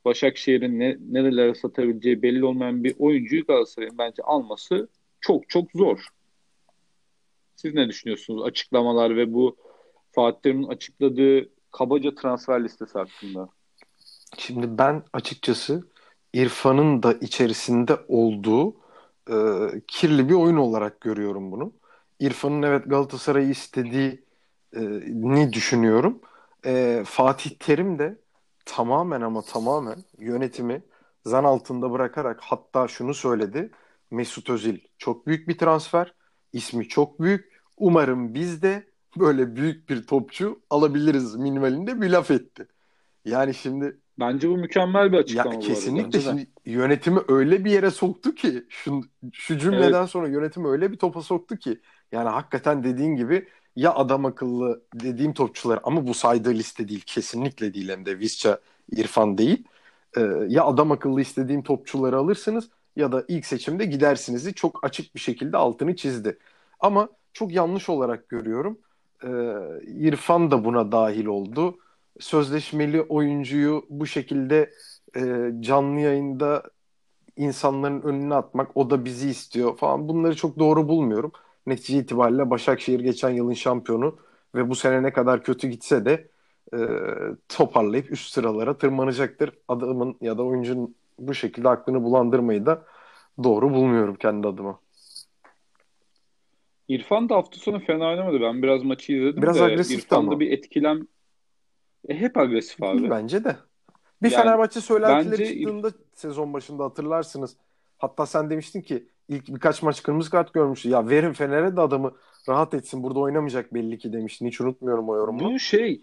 Başakşehir'in ne, nerelere satabileceği belli olmayan bir oyuncuyu Galatasaray'ın bence alması çok çok zor. Siz ne düşünüyorsunuz açıklamalar ve bu Fatih Terim'in açıkladığı kabaca transfer listesi hakkında? Şimdi ben açıkçası İrfan'ın da içerisinde olduğu e, kirli bir oyun olarak görüyorum bunu. İrfan'ın evet Galatasaray'ı istediğini düşünüyorum. E, Fatih Terim de tamamen ama tamamen yönetimi zan altında bırakarak hatta şunu söyledi. Mesut Özil çok büyük bir transfer. İsmi çok büyük. Umarım biz de böyle büyük bir topçu alabiliriz minimalinde bir laf etti. Yani şimdi Bence bu mükemmel bir açıklama. Ya, kesinlikle şimdi yönetimi öyle bir yere soktu ki şu, şu cümleden evet. sonra yönetimi öyle bir topa soktu ki yani hakikaten dediğin gibi ya adam akıllı dediğim topçular ama bu saydığı liste değil kesinlikle değil hem de Visca İrfan değil. Ee, ya adam akıllı istediğim topçuları alırsınız ya da ilk seçimde gidersiniz. Çok açık bir şekilde altını çizdi. Ama çok yanlış olarak görüyorum. Ee, İrfan da buna dahil oldu. Sözleşmeli oyuncuyu bu şekilde e, canlı yayında insanların önüne atmak o da bizi istiyor falan bunları çok doğru bulmuyorum netice itibariyle Başakşehir geçen yılın şampiyonu ve bu sene ne kadar kötü gitse de e, toparlayıp üst sıralara tırmanacaktır. Adamın ya da oyuncunun bu şekilde aklını bulandırmayı da doğru bulmuyorum kendi adıma. İrfan da hafta sonu fena oynamadı. Ben biraz maçı izledim biraz de agresif İrfan'da ama. bir etkilem e, hep agresif abi. Bence de. Bir yani, Fenerbahçe söylentileri bence... çıktığında sezon başında hatırlarsınız. Hatta sen demiştin ki ilk birkaç maç kırmızı kart görmüştü. Ya verin Fener'e de adamı rahat etsin. Burada oynamayacak belli ki demiştin. Hiç unutmuyorum o yorumu. Bu şey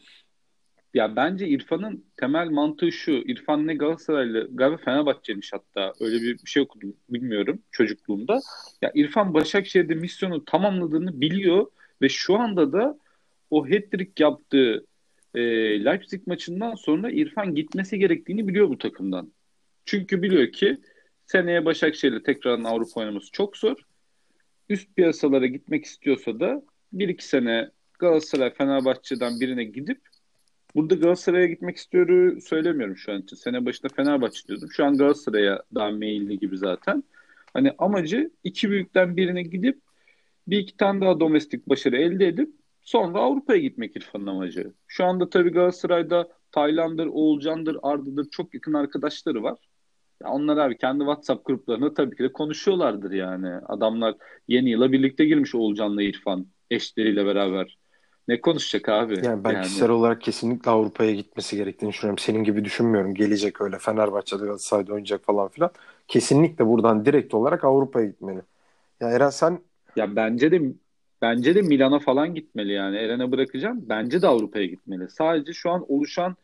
ya bence İrfan'ın temel mantığı şu. İrfan ne Galatasaraylı galiba Fenerbahçe'miş hatta. Öyle bir, bir şey okudum bilmiyorum çocukluğumda. Ya İrfan Başakşehir'de misyonu tamamladığını biliyor ve şu anda da o hat-trick yaptığı e, Leipzig maçından sonra İrfan gitmesi gerektiğini biliyor bu takımdan. Çünkü biliyor ki Seneye Başakşehir'le tekrar Avrupa oynaması çok zor. Üst piyasalara gitmek istiyorsa da bir iki sene Galatasaray Fenerbahçe'den birine gidip burada Galatasaray'a gitmek istiyoru söylemiyorum şu an için. Sene başında Fenerbahçe diyordum. Şu an Galatasaray'a daha meyilli gibi zaten. Hani amacı iki büyükten birine gidip bir iki tane daha domestik başarı elde edip sonra Avrupa'ya gitmek İrfan'ın amacı. Şu anda tabii Galatasaray'da Taylandır, Oğulcan'dır, Arda'dır çok yakın arkadaşları var. Ya onlar abi kendi WhatsApp gruplarında tabii ki de konuşuyorlardır yani. Adamlar yeni yıla birlikte girmiş Oğulcan'la İrfan eşleriyle beraber. Ne konuşacak abi? Yani ben yani. kişisel olarak kesinlikle Avrupa'ya gitmesi gerektiğini düşünüyorum. Senin gibi düşünmüyorum. Gelecek öyle Fenerbahçe'de Galatasaray'da oynayacak falan filan. Kesinlikle buradan direkt olarak Avrupa'ya gitmeli. Ya Eren sen ya bence de bence de Milan'a falan gitmeli yani. Eren'e bırakacağım. Bence de Avrupa'ya gitmeli. Sadece şu an oluşan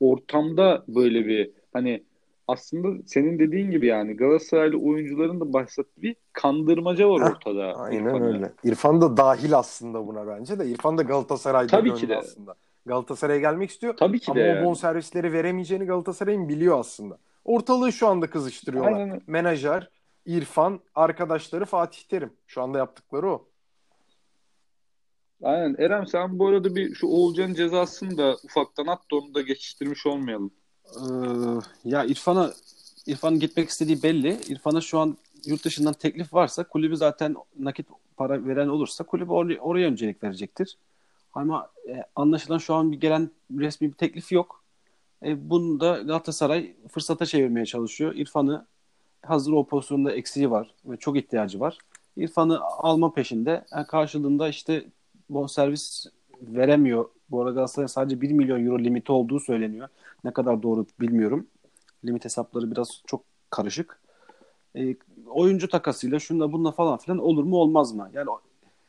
ortamda böyle bir hani aslında senin dediğin gibi yani Galatasaraylı oyuncuların da başlattığı bir kandırmaca var ortada. Aynen İrfan'ı. öyle. İrfan da dahil aslında buna bence de. İrfan da Galatasaray'da Tabii ki de. aslında. Galatasaray'a gelmek istiyor. Tabii ki ama de. Ama o bonservisleri veremeyeceğini Galatasaray'ın biliyor aslında. Ortalığı şu anda kızıştırıyorlar. Aynen. Menajer, İrfan, arkadaşları Fatih Terim. Şu anda yaptıkları o. Aynen. Erem sen bu arada bir şu Oğulcan'ın cezasını da ufaktan at da onu da geçiştirmiş olmayalım. Ee, ya İrfan'a İrfan'ın gitmek istediği belli. İrfan'a şu an yurt dışından teklif varsa kulübü zaten nakit para veren olursa kulübü or- oraya öncelik verecektir. Ama e, anlaşılan şu an bir gelen resmi bir teklif yok. E, bunu da Galatasaray fırsata çevirmeye çalışıyor. İrfan'ı hazır o pozisyonda eksiği var ve çok ihtiyacı var. İrfan'ı alma peşinde. Yani karşılığında işte servis veremiyor. Bu arada Galatasaray sadece 1 milyon euro limiti olduğu söyleniyor. Ne kadar doğru bilmiyorum. Limit hesapları biraz çok karışık. E, oyuncu takasıyla şunla bununla falan filan olur mu olmaz mı? Yani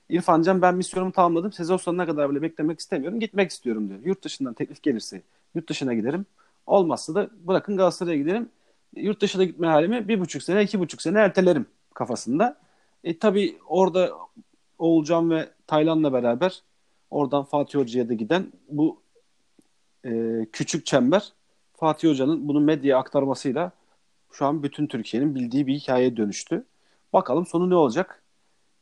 İrfan Can ben misyonumu tamamladım. Sezon sonuna kadar bile beklemek istemiyorum. Gitmek istiyorum diyor. Yurt dışından teklif gelirse yurt dışına giderim. Olmazsa da bırakın Galatasaray'a giderim. Yurt dışına gitme halimi bir buçuk sene, iki buçuk sene ertelerim kafasında. E tabi orada Oğulcan ve Taylan'la beraber oradan Fatih Hoca'ya da giden bu e, küçük çember Fatih Hoca'nın bunu medyaya aktarmasıyla şu an bütün Türkiye'nin bildiği bir hikayeye dönüştü. Bakalım sonu ne olacak?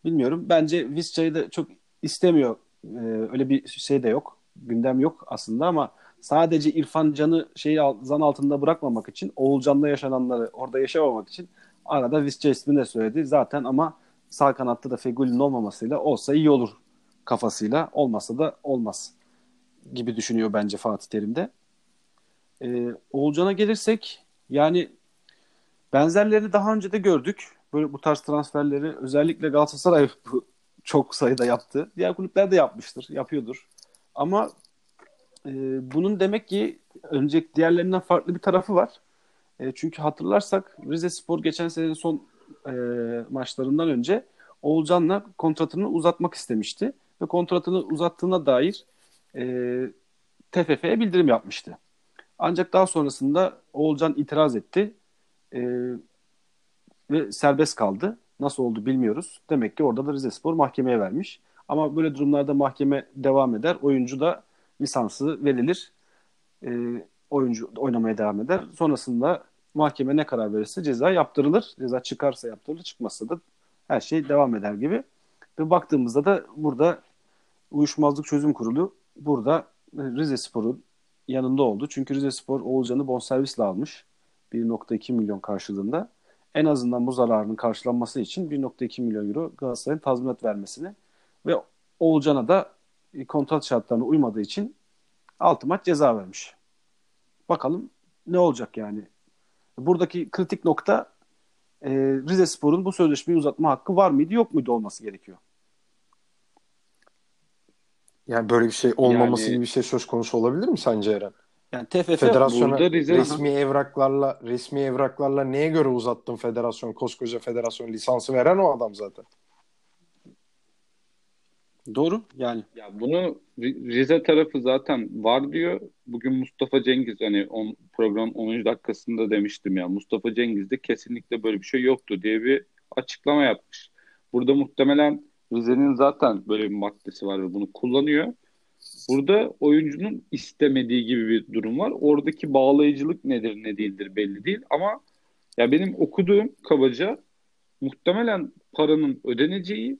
Bilmiyorum. Bence Visca'yı da çok istemiyor. Ee, öyle bir şey de yok. Gündem yok aslında ama sadece İrfan Can'ı şeyi zan altında bırakmamak için, Oğulcan'da yaşananları orada yaşamamak için arada Visca ismini de söyledi. Zaten ama sağ kanatta da Fegül'ün olmamasıyla olsa iyi olur kafasıyla. Olmasa da olmaz gibi düşünüyor bence Fatih Terim'de. Ee, Oğulcan'a gelirsek yani benzerlerini daha önce de gördük. Böyle bu tarz transferleri özellikle Galatasaray çok sayıda yaptı. Diğer kulüpler de yapmıştır, yapıyordur. Ama e, bunun demek ki önceki diğerlerinden farklı bir tarafı var. E, çünkü hatırlarsak Rize Spor geçen senenin son e, maçlarından önce Oğulcan'la kontratını uzatmak istemişti. Ve kontratını uzattığına dair e, TFF'ye bildirim yapmıştı. Ancak daha sonrasında Oğulcan itiraz etti. E, ve serbest kaldı. Nasıl oldu bilmiyoruz. Demek ki orada da Rize Spor mahkemeye vermiş. Ama böyle durumlarda mahkeme devam eder. Oyuncu da lisansı verilir. E, oyuncu oynamaya devam eder. Sonrasında mahkeme ne karar verirse ceza yaptırılır. Ceza çıkarsa yaptırılır, çıkmazsa da her şey devam eder gibi. Ve baktığımızda da burada Uyuşmazlık Çözüm Kurulu burada Rize Spor'un yanında oldu. Çünkü Rize Spor Oğulcan'ı bonservisle almış. 1.2 milyon karşılığında. En azından bu zararın karşılanması için 1.2 milyon euro Galatasaray'ın tazminat vermesini ve Oğulcan'a da kontrat şartlarına uymadığı için 6 maç ceza vermiş. Bakalım ne olacak yani. Buradaki kritik nokta e, Rize Spor'un bu sözleşmeyi uzatma hakkı var mıydı yok muydu olması gerekiyor. Yani böyle bir şey olmaması yani, gibi bir şey söz konusu olabilir mi sence Eren? Yani TFF Federasyona Rize, resmi aha. evraklarla resmi evraklarla neye göre uzattın federasyon koskoca federasyon lisansı veren o adam zaten. Doğru yani. Ya bunu Rize tarafı zaten var diyor. Bugün Mustafa Cengiz hani on, program 10. dakikasında demiştim ya Mustafa Cengiz de kesinlikle böyle bir şey yoktu diye bir açıklama yapmış. Burada muhtemelen Rize'nin zaten böyle bir maddesi var ve bunu kullanıyor. Burada oyuncunun istemediği gibi bir durum var. Oradaki bağlayıcılık nedir ne değildir belli değil ama ya benim okuduğum kabaca muhtemelen paranın ödeneceği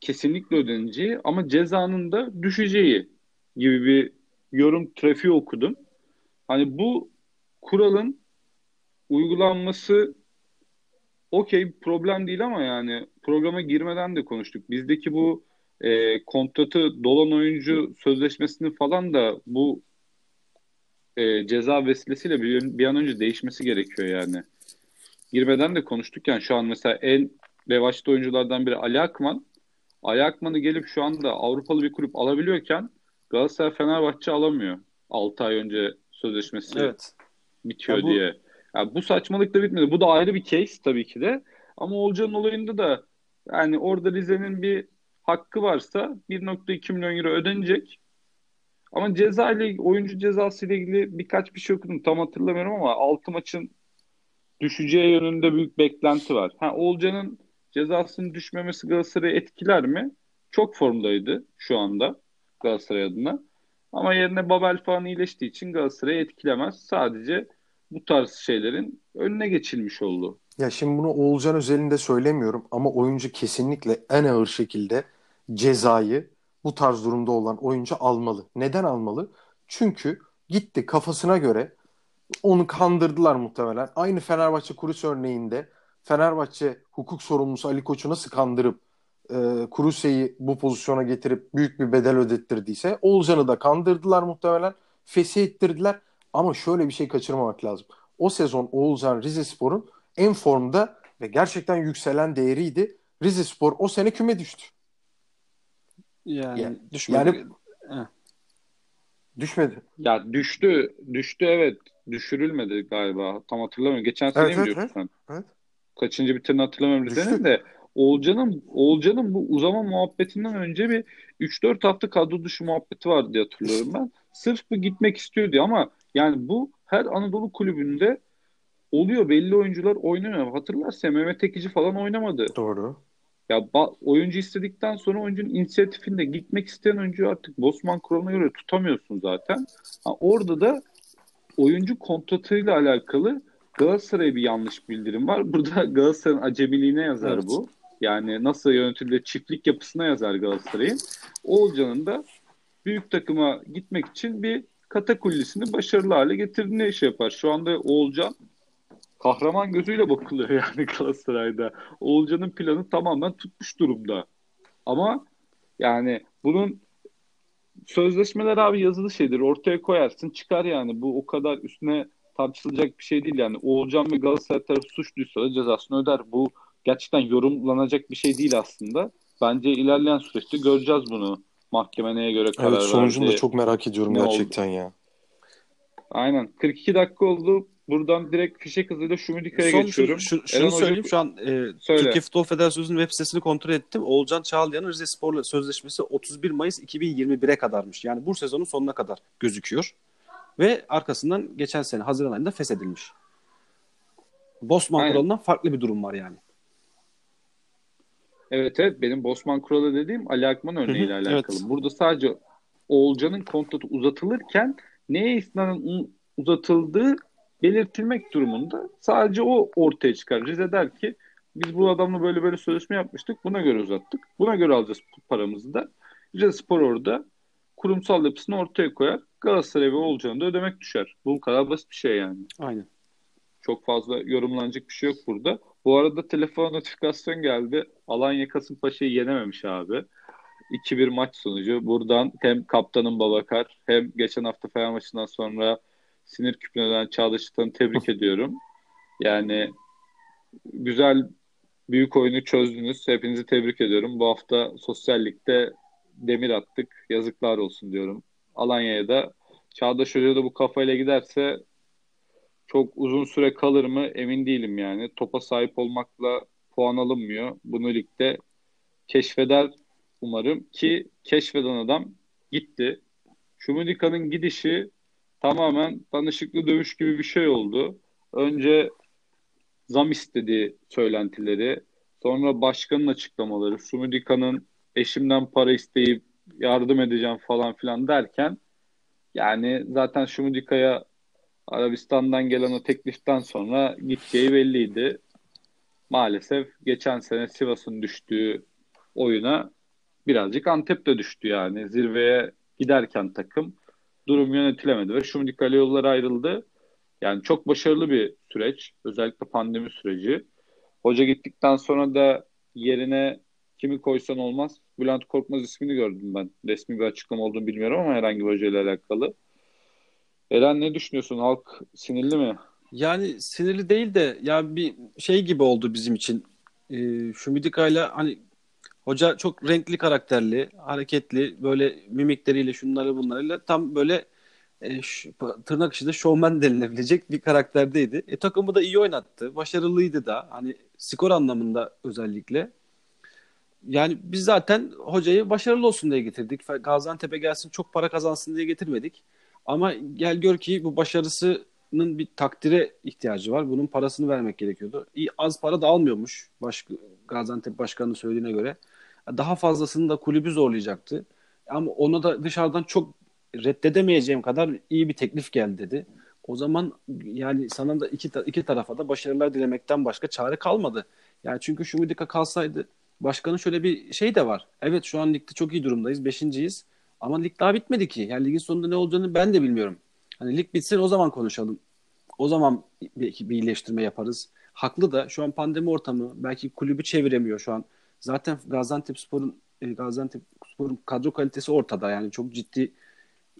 kesinlikle ödeneceği ama cezanın da düşeceği gibi bir yorum trafiği okudum. Hani bu kuralın uygulanması okey problem değil ama yani programa girmeden de konuştuk. Bizdeki bu e, kontratı dolan oyuncu sözleşmesini falan da bu e, ceza vesilesiyle bir, bir an önce değişmesi gerekiyor yani. Girmeden de konuştuk yani şu an mesela en revaçta oyunculardan biri Ali Akman. Ali Akman'ı gelip şu anda Avrupalı bir kulüp alabiliyorken Galatasaray Fenerbahçe alamıyor. 6 ay önce sözleşmesi evet. bitiyor ya bu... diye. Yani bu saçmalık da bitmedi. Bu da ayrı bir case tabii ki de. Ama Olcan'ın olayında da yani orada Rize'nin bir hakkı varsa 1.2 milyon euro ödenecek. Ama ceza ile oyuncu cezası ile ilgili birkaç bir şey okudum. Tam hatırlamıyorum ama 6 maçın düşeceği yönünde büyük beklenti var. Ha Olcan'ın cezasının düşmemesi Galatasaray'ı etkiler mi? Çok formdaydı şu anda Galatasaray adına. Ama yerine Babel falan iyileştiği için Galatasaray'ı etkilemez. Sadece bu tarz şeylerin önüne geçilmiş oldu. Ya şimdi bunu Oğulcan özelinde söylemiyorum ama oyuncu kesinlikle en ağır şekilde cezayı bu tarz durumda olan oyuncu almalı. Neden almalı? Çünkü gitti kafasına göre onu kandırdılar muhtemelen. Aynı Fenerbahçe Kurus örneğinde Fenerbahçe hukuk sorumlusu Ali Koç'u nasıl kandırıp e, Kuruse'yi bu pozisyona getirip büyük bir bedel ödettirdiyse Oğulcan'ı da kandırdılar muhtemelen. Fesih ettirdiler. Ama şöyle bir şey kaçırmamak lazım. O sezon Oğulcan Rizespor'un en formda ve gerçekten yükselen değeriydi. Rizespor o sene küme düştü. Yani, yani düşmedi. Yani, düşmedi. Ya düştü. Düştü evet. Düşürülmedi galiba. Tam hatırlamıyorum. Geçen sene evet, mi evet, diyorsun evet. sen? Evet. Kaçıncı bitirini hatırlamıyorum Rize'nin de. Oğulcan'ın Oğulcan'ın bu uzama muhabbetinden önce bir 3-4 hafta kadro dışı muhabbeti vardı diye hatırlıyorum ben. Sırf bu gitmek istiyordu ama yani bu her Anadolu kulübünde oluyor. Belli oyuncular oynamıyor. Hatırlarsa Mehmet Ekici falan oynamadı. Doğru. Ya oyuncu istedikten sonra oyuncunun inisiyatifinde gitmek isteyen oyuncuyu artık Bosman kuralına göre tutamıyorsun zaten. Ha, orada da oyuncu kontratıyla alakalı Galatasaray'a bir yanlış bildirim var. Burada Galatasaray'ın acemiliğine yazar evet. bu. Yani nasıl yönetildiği çiftlik yapısına yazar Galatasaray'ın. Oğulcan'ın da büyük takıma gitmek için bir katakullisini başarılı hale getirdiğine iş yapar. Şu anda Oğulcan kahraman gözüyle bakılıyor yani Galatasaray'da. Oğulcan'ın planı tamamen tutmuş durumda. Ama yani bunun sözleşmeler abi yazılı şeydir. Ortaya koyarsın çıkar yani. Bu o kadar üstüne tartışılacak bir şey değil yani. Oğulcan ve Galatasaray tarafı suçluysa da cezasını öder. Bu gerçekten yorumlanacak bir şey değil aslında. Bence ilerleyen süreçte göreceğiz bunu. Mahkeme neye göre karar evet, sonucunu verdi. da çok merak ediyorum ne gerçekten oldu? ya. Aynen. 42 dakika oldu. Buradan direkt fişek hızıyla Şumidika'ya geçiyorum. Şu, şunu Eren söyleyeyim. Hoca... Şu an e, Türkiye Futbol Federasyonu'nun web sitesini kontrol ettim. Oğulcan Çağlayan'ın Rize Spor'la sözleşmesi 31 Mayıs 2021'e kadarmış. Yani bu sezonun sonuna kadar gözüküyor. Ve arkasından geçen sene Haziran ayında feshedilmiş. Bosman kuralından farklı bir durum var yani. Evet evet benim Bosman kuralı dediğim Ali Akman örneğiyle alakalı. Evet. Burada sadece Oğulcan'ın kontratı uzatılırken neye istinaden uzatıldığı belirtilmek durumunda sadece o ortaya çıkar. Rize der ki biz bu adamla böyle böyle sözleşme yapmıştık. Buna göre uzattık. Buna göre alacağız paramızı da. Rize Spor orada kurumsal yapısını ortaya koyar. Galatasaray ve olacağını da ödemek düşer. Bu kadar basit bir şey yani. Aynen. Çok fazla yorumlanacak bir şey yok burada. Bu arada telefon notifikasyon geldi. Alanya Kasımpaşa'yı yenememiş abi. 2-1 maç sonucu. Buradan hem kaptanın Babakar hem geçen hafta Fener maçından sonra sinir küpüne dönen Çağdaş tebrik ediyorum. Yani güzel büyük oyunu çözdünüz. Hepinizi tebrik ediyorum. Bu hafta sosyallikte demir attık. Yazıklar olsun diyorum. Alanya'ya da Çağdaş Hoca da bu kafayla giderse çok uzun süre kalır mı emin değilim yani. Topa sahip olmakla puan alınmıyor. Bunu ligde keşfeder umarım ki keşfeden adam gitti. Şumudika'nın gidişi tamamen danışıklı dövüş gibi bir şey oldu. Önce zam istediği söylentileri, sonra başkanın açıklamaları, Şumudika'nın eşimden para isteyip yardım edeceğim falan filan derken yani zaten Şumudika'ya Arabistan'dan gelen o tekliften sonra gideceği belliydi. Maalesef geçen sene Sivas'ın düştüğü oyuna birazcık Antep'te düştü yani. Zirveye giderken takım durum yönetilemedi ve Şumdika ile yollar ayrıldı. Yani çok başarılı bir süreç. Özellikle pandemi süreci. Hoca gittikten sonra da yerine kimi koysan olmaz. Bülent Korkmaz ismini gördüm ben. Resmi bir açıklama olduğunu bilmiyorum ama herhangi bir hocayla alakalı. Eren ne düşünüyorsun? Halk sinirli mi? Yani sinirli değil de ya bir şey gibi oldu bizim için. Ee, şu Midika'yla hani hoca çok renkli karakterli, hareketli, böyle mimikleriyle şunları bunlarıyla tam böyle e, şu, tırnak içinde şovmen denilebilecek bir karakterdeydi. E, takımı da iyi oynattı. Başarılıydı da. Hani skor anlamında özellikle. yani biz zaten hocayı başarılı olsun diye getirdik. Gaziantep'e gelsin çok para kazansın diye getirmedik. Ama gel gör ki bu başarısının bir takdire ihtiyacı var. Bunun parasını vermek gerekiyordu. İyi, az para da almıyormuş baş, Gaziantep Başkanı'nın söylediğine göre. Daha fazlasını da kulübü zorlayacaktı. Ama ona da dışarıdan çok reddedemeyeceğim kadar iyi bir teklif geldi dedi. O zaman yani sana da iki, iki tarafa da başarılar dilemekten başka çare kalmadı. Yani çünkü şu Şumidika kalsaydı başkanın şöyle bir şey de var. Evet şu an ligde çok iyi durumdayız. Beşinciyiz. Ama lig daha bitmedi ki. Yani ligin sonunda ne olacağını ben de bilmiyorum. Hani lig bitsin o zaman konuşalım. O zaman belki bir iyileştirme yaparız. Haklı da şu an pandemi ortamı belki kulübü çeviremiyor şu an. Zaten Gaziantep Spor'un e, Gaziantep Spor'un kadro kalitesi ortada yani çok ciddi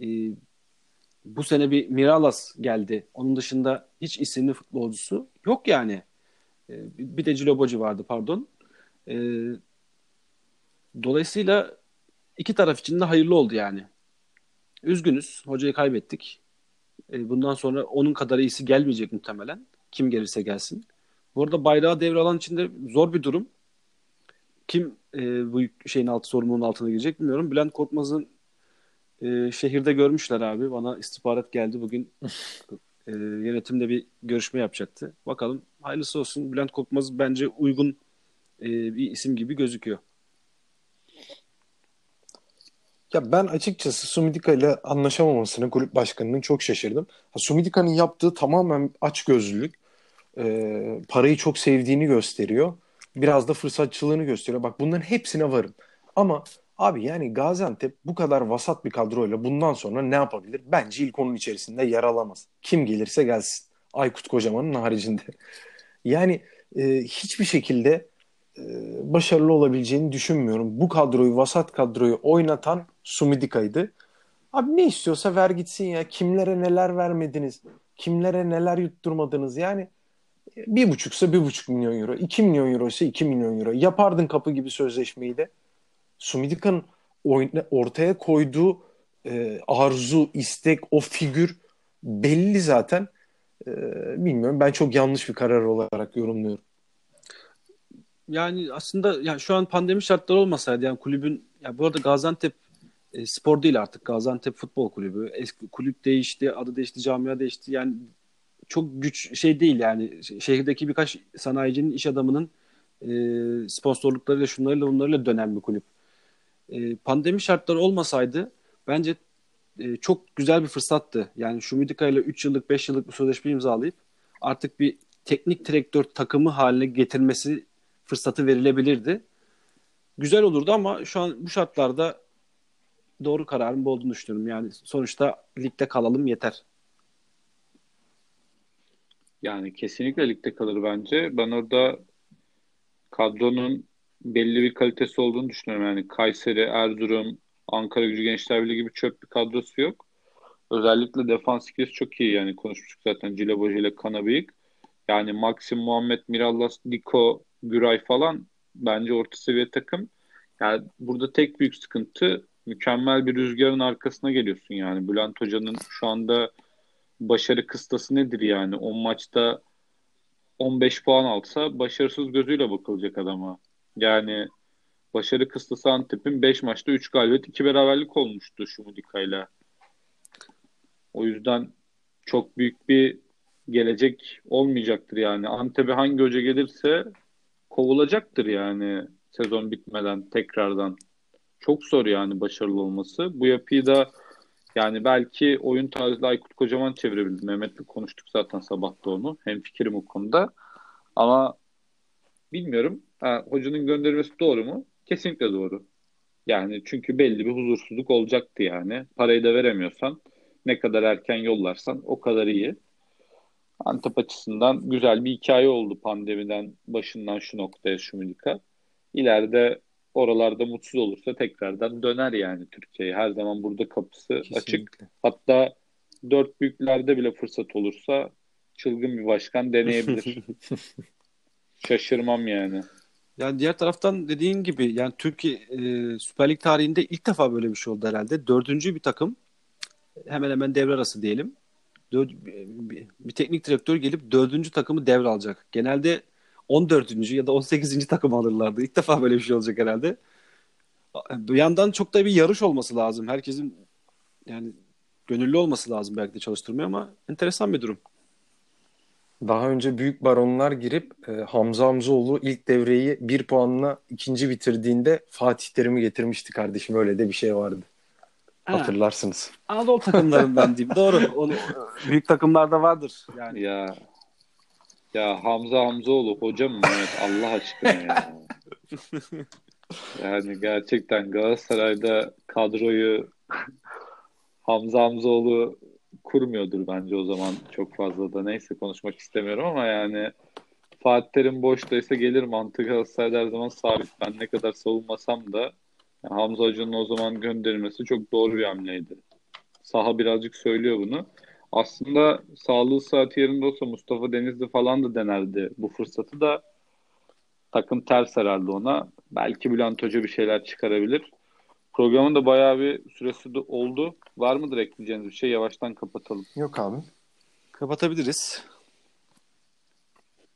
e, bu sene bir Miralas geldi. Onun dışında hiç isimli futbolcusu yok yani. E, bir de Ciloboci vardı pardon. E, dolayısıyla iki taraf için de hayırlı oldu yani. Üzgünüz. Hocayı kaybettik. E, bundan sonra onun kadar iyisi gelmeyecek muhtemelen. Kim gelirse gelsin. Bu arada bayrağı devralan için de zor bir durum. Kim e, bu şeyin altı sorumluluğun altına girecek bilmiyorum. Bülent Korkmaz'ın e, şehirde görmüşler abi. Bana istihbarat geldi. Bugün e, yönetimde bir görüşme yapacaktı. Bakalım hayırlısı olsun. Bülent Korkmaz bence uygun e, bir isim gibi gözüküyor. Ya ben açıkçası Sumidika ile anlaşamamasını kulüp başkanının çok şaşırdım. Sumidika'nın yaptığı tamamen açgözlülük. E, parayı çok sevdiğini gösteriyor. Biraz da fırsatçılığını gösteriyor. Bak bunların hepsine varım. Ama abi yani Gaziantep bu kadar vasat bir kadroyla bundan sonra ne yapabilir? Bence ilk onun içerisinde yer alamaz. Kim gelirse gelsin. Aykut Kocaman'ın haricinde. Yani e, hiçbir şekilde e, başarılı olabileceğini düşünmüyorum. Bu kadroyu, vasat kadroyu oynatan Sumidika'ydı. Abi ne istiyorsa ver gitsin ya. Kimlere neler vermediniz? Kimlere neler yutturmadınız? Yani bir buçuksa bir buçuk milyon euro. iki milyon euro ise iki milyon euro. Yapardın kapı gibi sözleşmeyi de. Sumidika'nın ortaya koyduğu e, arzu, istek, o figür belli zaten. E, bilmiyorum. Ben çok yanlış bir karar olarak yorumluyorum. Yani aslında yani şu an pandemi şartları olmasaydı yani kulübün ya bu arada Gaziantep e, spor değil artık Gaziantep Futbol Kulübü. Eski kulüp değişti, adı değişti, camia değişti. Yani çok güç şey değil yani şehirdeki birkaç sanayicinin iş adamının e, sponsorluklarıyla şunlarıyla bunlarıyla dönen bir kulüp. E, pandemi şartları olmasaydı bence e, çok güzel bir fırsattı. Yani Şumidika ile 3 yıllık 5 yıllık bir sözleşme imzalayıp artık bir teknik direktör takımı haline getirmesi fırsatı verilebilirdi. Güzel olurdu ama şu an bu şartlarda doğru kararın bu olduğunu düşünüyorum. Yani sonuçta ligde kalalım yeter. Yani kesinlikle ligde kalır bence. Ben orada kadronun belli bir kalitesi olduğunu düşünüyorum. Yani Kayseri, Erzurum, Ankara Gücü Gençler Birliği gibi çöp bir kadrosu yok. Özellikle defans ikilisi çok iyi yani konuşmuştuk zaten Cileboji ile Kanabıyık. Yani Maxim, Muhammed, Mirallas, Diko, Güray falan bence orta seviye takım. Yani burada tek büyük sıkıntı mükemmel bir rüzgarın arkasına geliyorsun yani. Bülent Hoca'nın şu anda başarı kıstası nedir yani? 10 maçta 15 puan alsa başarısız gözüyle bakılacak adama. Yani başarı kıstası Antep'in 5 maçta 3 galibiyet 2 beraberlik olmuştu şu Mudika'yla. O yüzden çok büyük bir gelecek olmayacaktır yani. Antep'e hangi hoca gelirse kovulacaktır yani sezon bitmeden tekrardan. Çok zor yani başarılı olması. Bu yapıyı da yani belki oyun tarzı Aykut Kocaman çevirebildi. Mehmet'le konuştuk zaten sabah da onu. Hem fikrim o konuda. Ama bilmiyorum. Ha, hocanın göndermesi doğru mu? Kesinlikle doğru. Yani çünkü belli bir huzursuzluk olacaktı yani. Parayı da veremiyorsan ne kadar erken yollarsan o kadar iyi. Antep açısından güzel bir hikaye oldu pandemiden başından şu noktaya şu Şumilika. İleride oralarda mutsuz olursa tekrardan döner yani Türkiye'ye. Her zaman burada kapısı Kesinlikle. açık. Hatta dört büyüklerde bile fırsat olursa çılgın bir başkan deneyebilir. Şaşırmam yani. Yani diğer taraftan dediğin gibi yani Türkiye e, Süper Lig tarihinde ilk defa böyle bir şey oldu herhalde. Dördüncü bir takım hemen hemen devre arası diyelim. Dör, bir, bir teknik direktör gelip dördüncü takımı devralacak. Genelde 14. ya da 18. takım alırlardı. İlk defa böyle bir şey olacak herhalde. Bir yandan çok da bir yarış olması lazım. Herkesin yani gönüllü olması lazım belki de çalıştırmaya ama enteresan bir durum. Daha önce büyük baronlar girip e, Hamza Hamzoğlu ilk devreyi bir puanla ikinci bitirdiğinde Fatih Terim'i getirmişti kardeşim. Öyle de bir şey vardı. Ha. Hatırlarsınız. Anadolu takımlarından diyeyim. Doğru. Onu, büyük takımlarda vardır. Yani. Ya ya Hamza Hamzoğlu hocam mı? Evet, Allah aşkına ya. yani gerçekten Galatasaray'da kadroyu Hamza Hamzoğlu kurmuyordur bence o zaman çok fazla da. Neyse konuşmak istemiyorum ama yani Fatih Terim boştaysa gelir mantık Galatasaray'da her zaman sabit. Ben ne kadar savunmasam da yani Hamza Hoca'nın o zaman gönderilmesi çok doğru bir hamleydi. Saha birazcık söylüyor bunu. Aslında sağlığı saati yerinde olsa Mustafa Denizli falan da denerdi bu fırsatı da takım ters herhalde ona. Belki Bülent Hoca bir şeyler çıkarabilir. Programın da bayağı bir süresi de oldu. Var mıdır ekleyeceğiniz bir şey? Yavaştan kapatalım. Yok abi. Kapatabiliriz.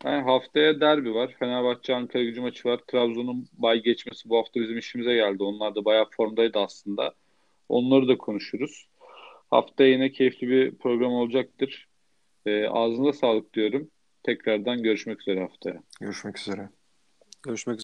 Yani haftaya derbi var. Fenerbahçe Ankara gücü maçı var. Trabzon'un bay geçmesi bu hafta bizim işimize geldi. Onlar da bayağı formdaydı aslında. Onları da konuşuruz. Haftaya yine keyifli bir program olacaktır. E, ağzına sağlık diyorum. Tekrardan görüşmek üzere haftaya. Görüşmek üzere. Görüşmek üzere.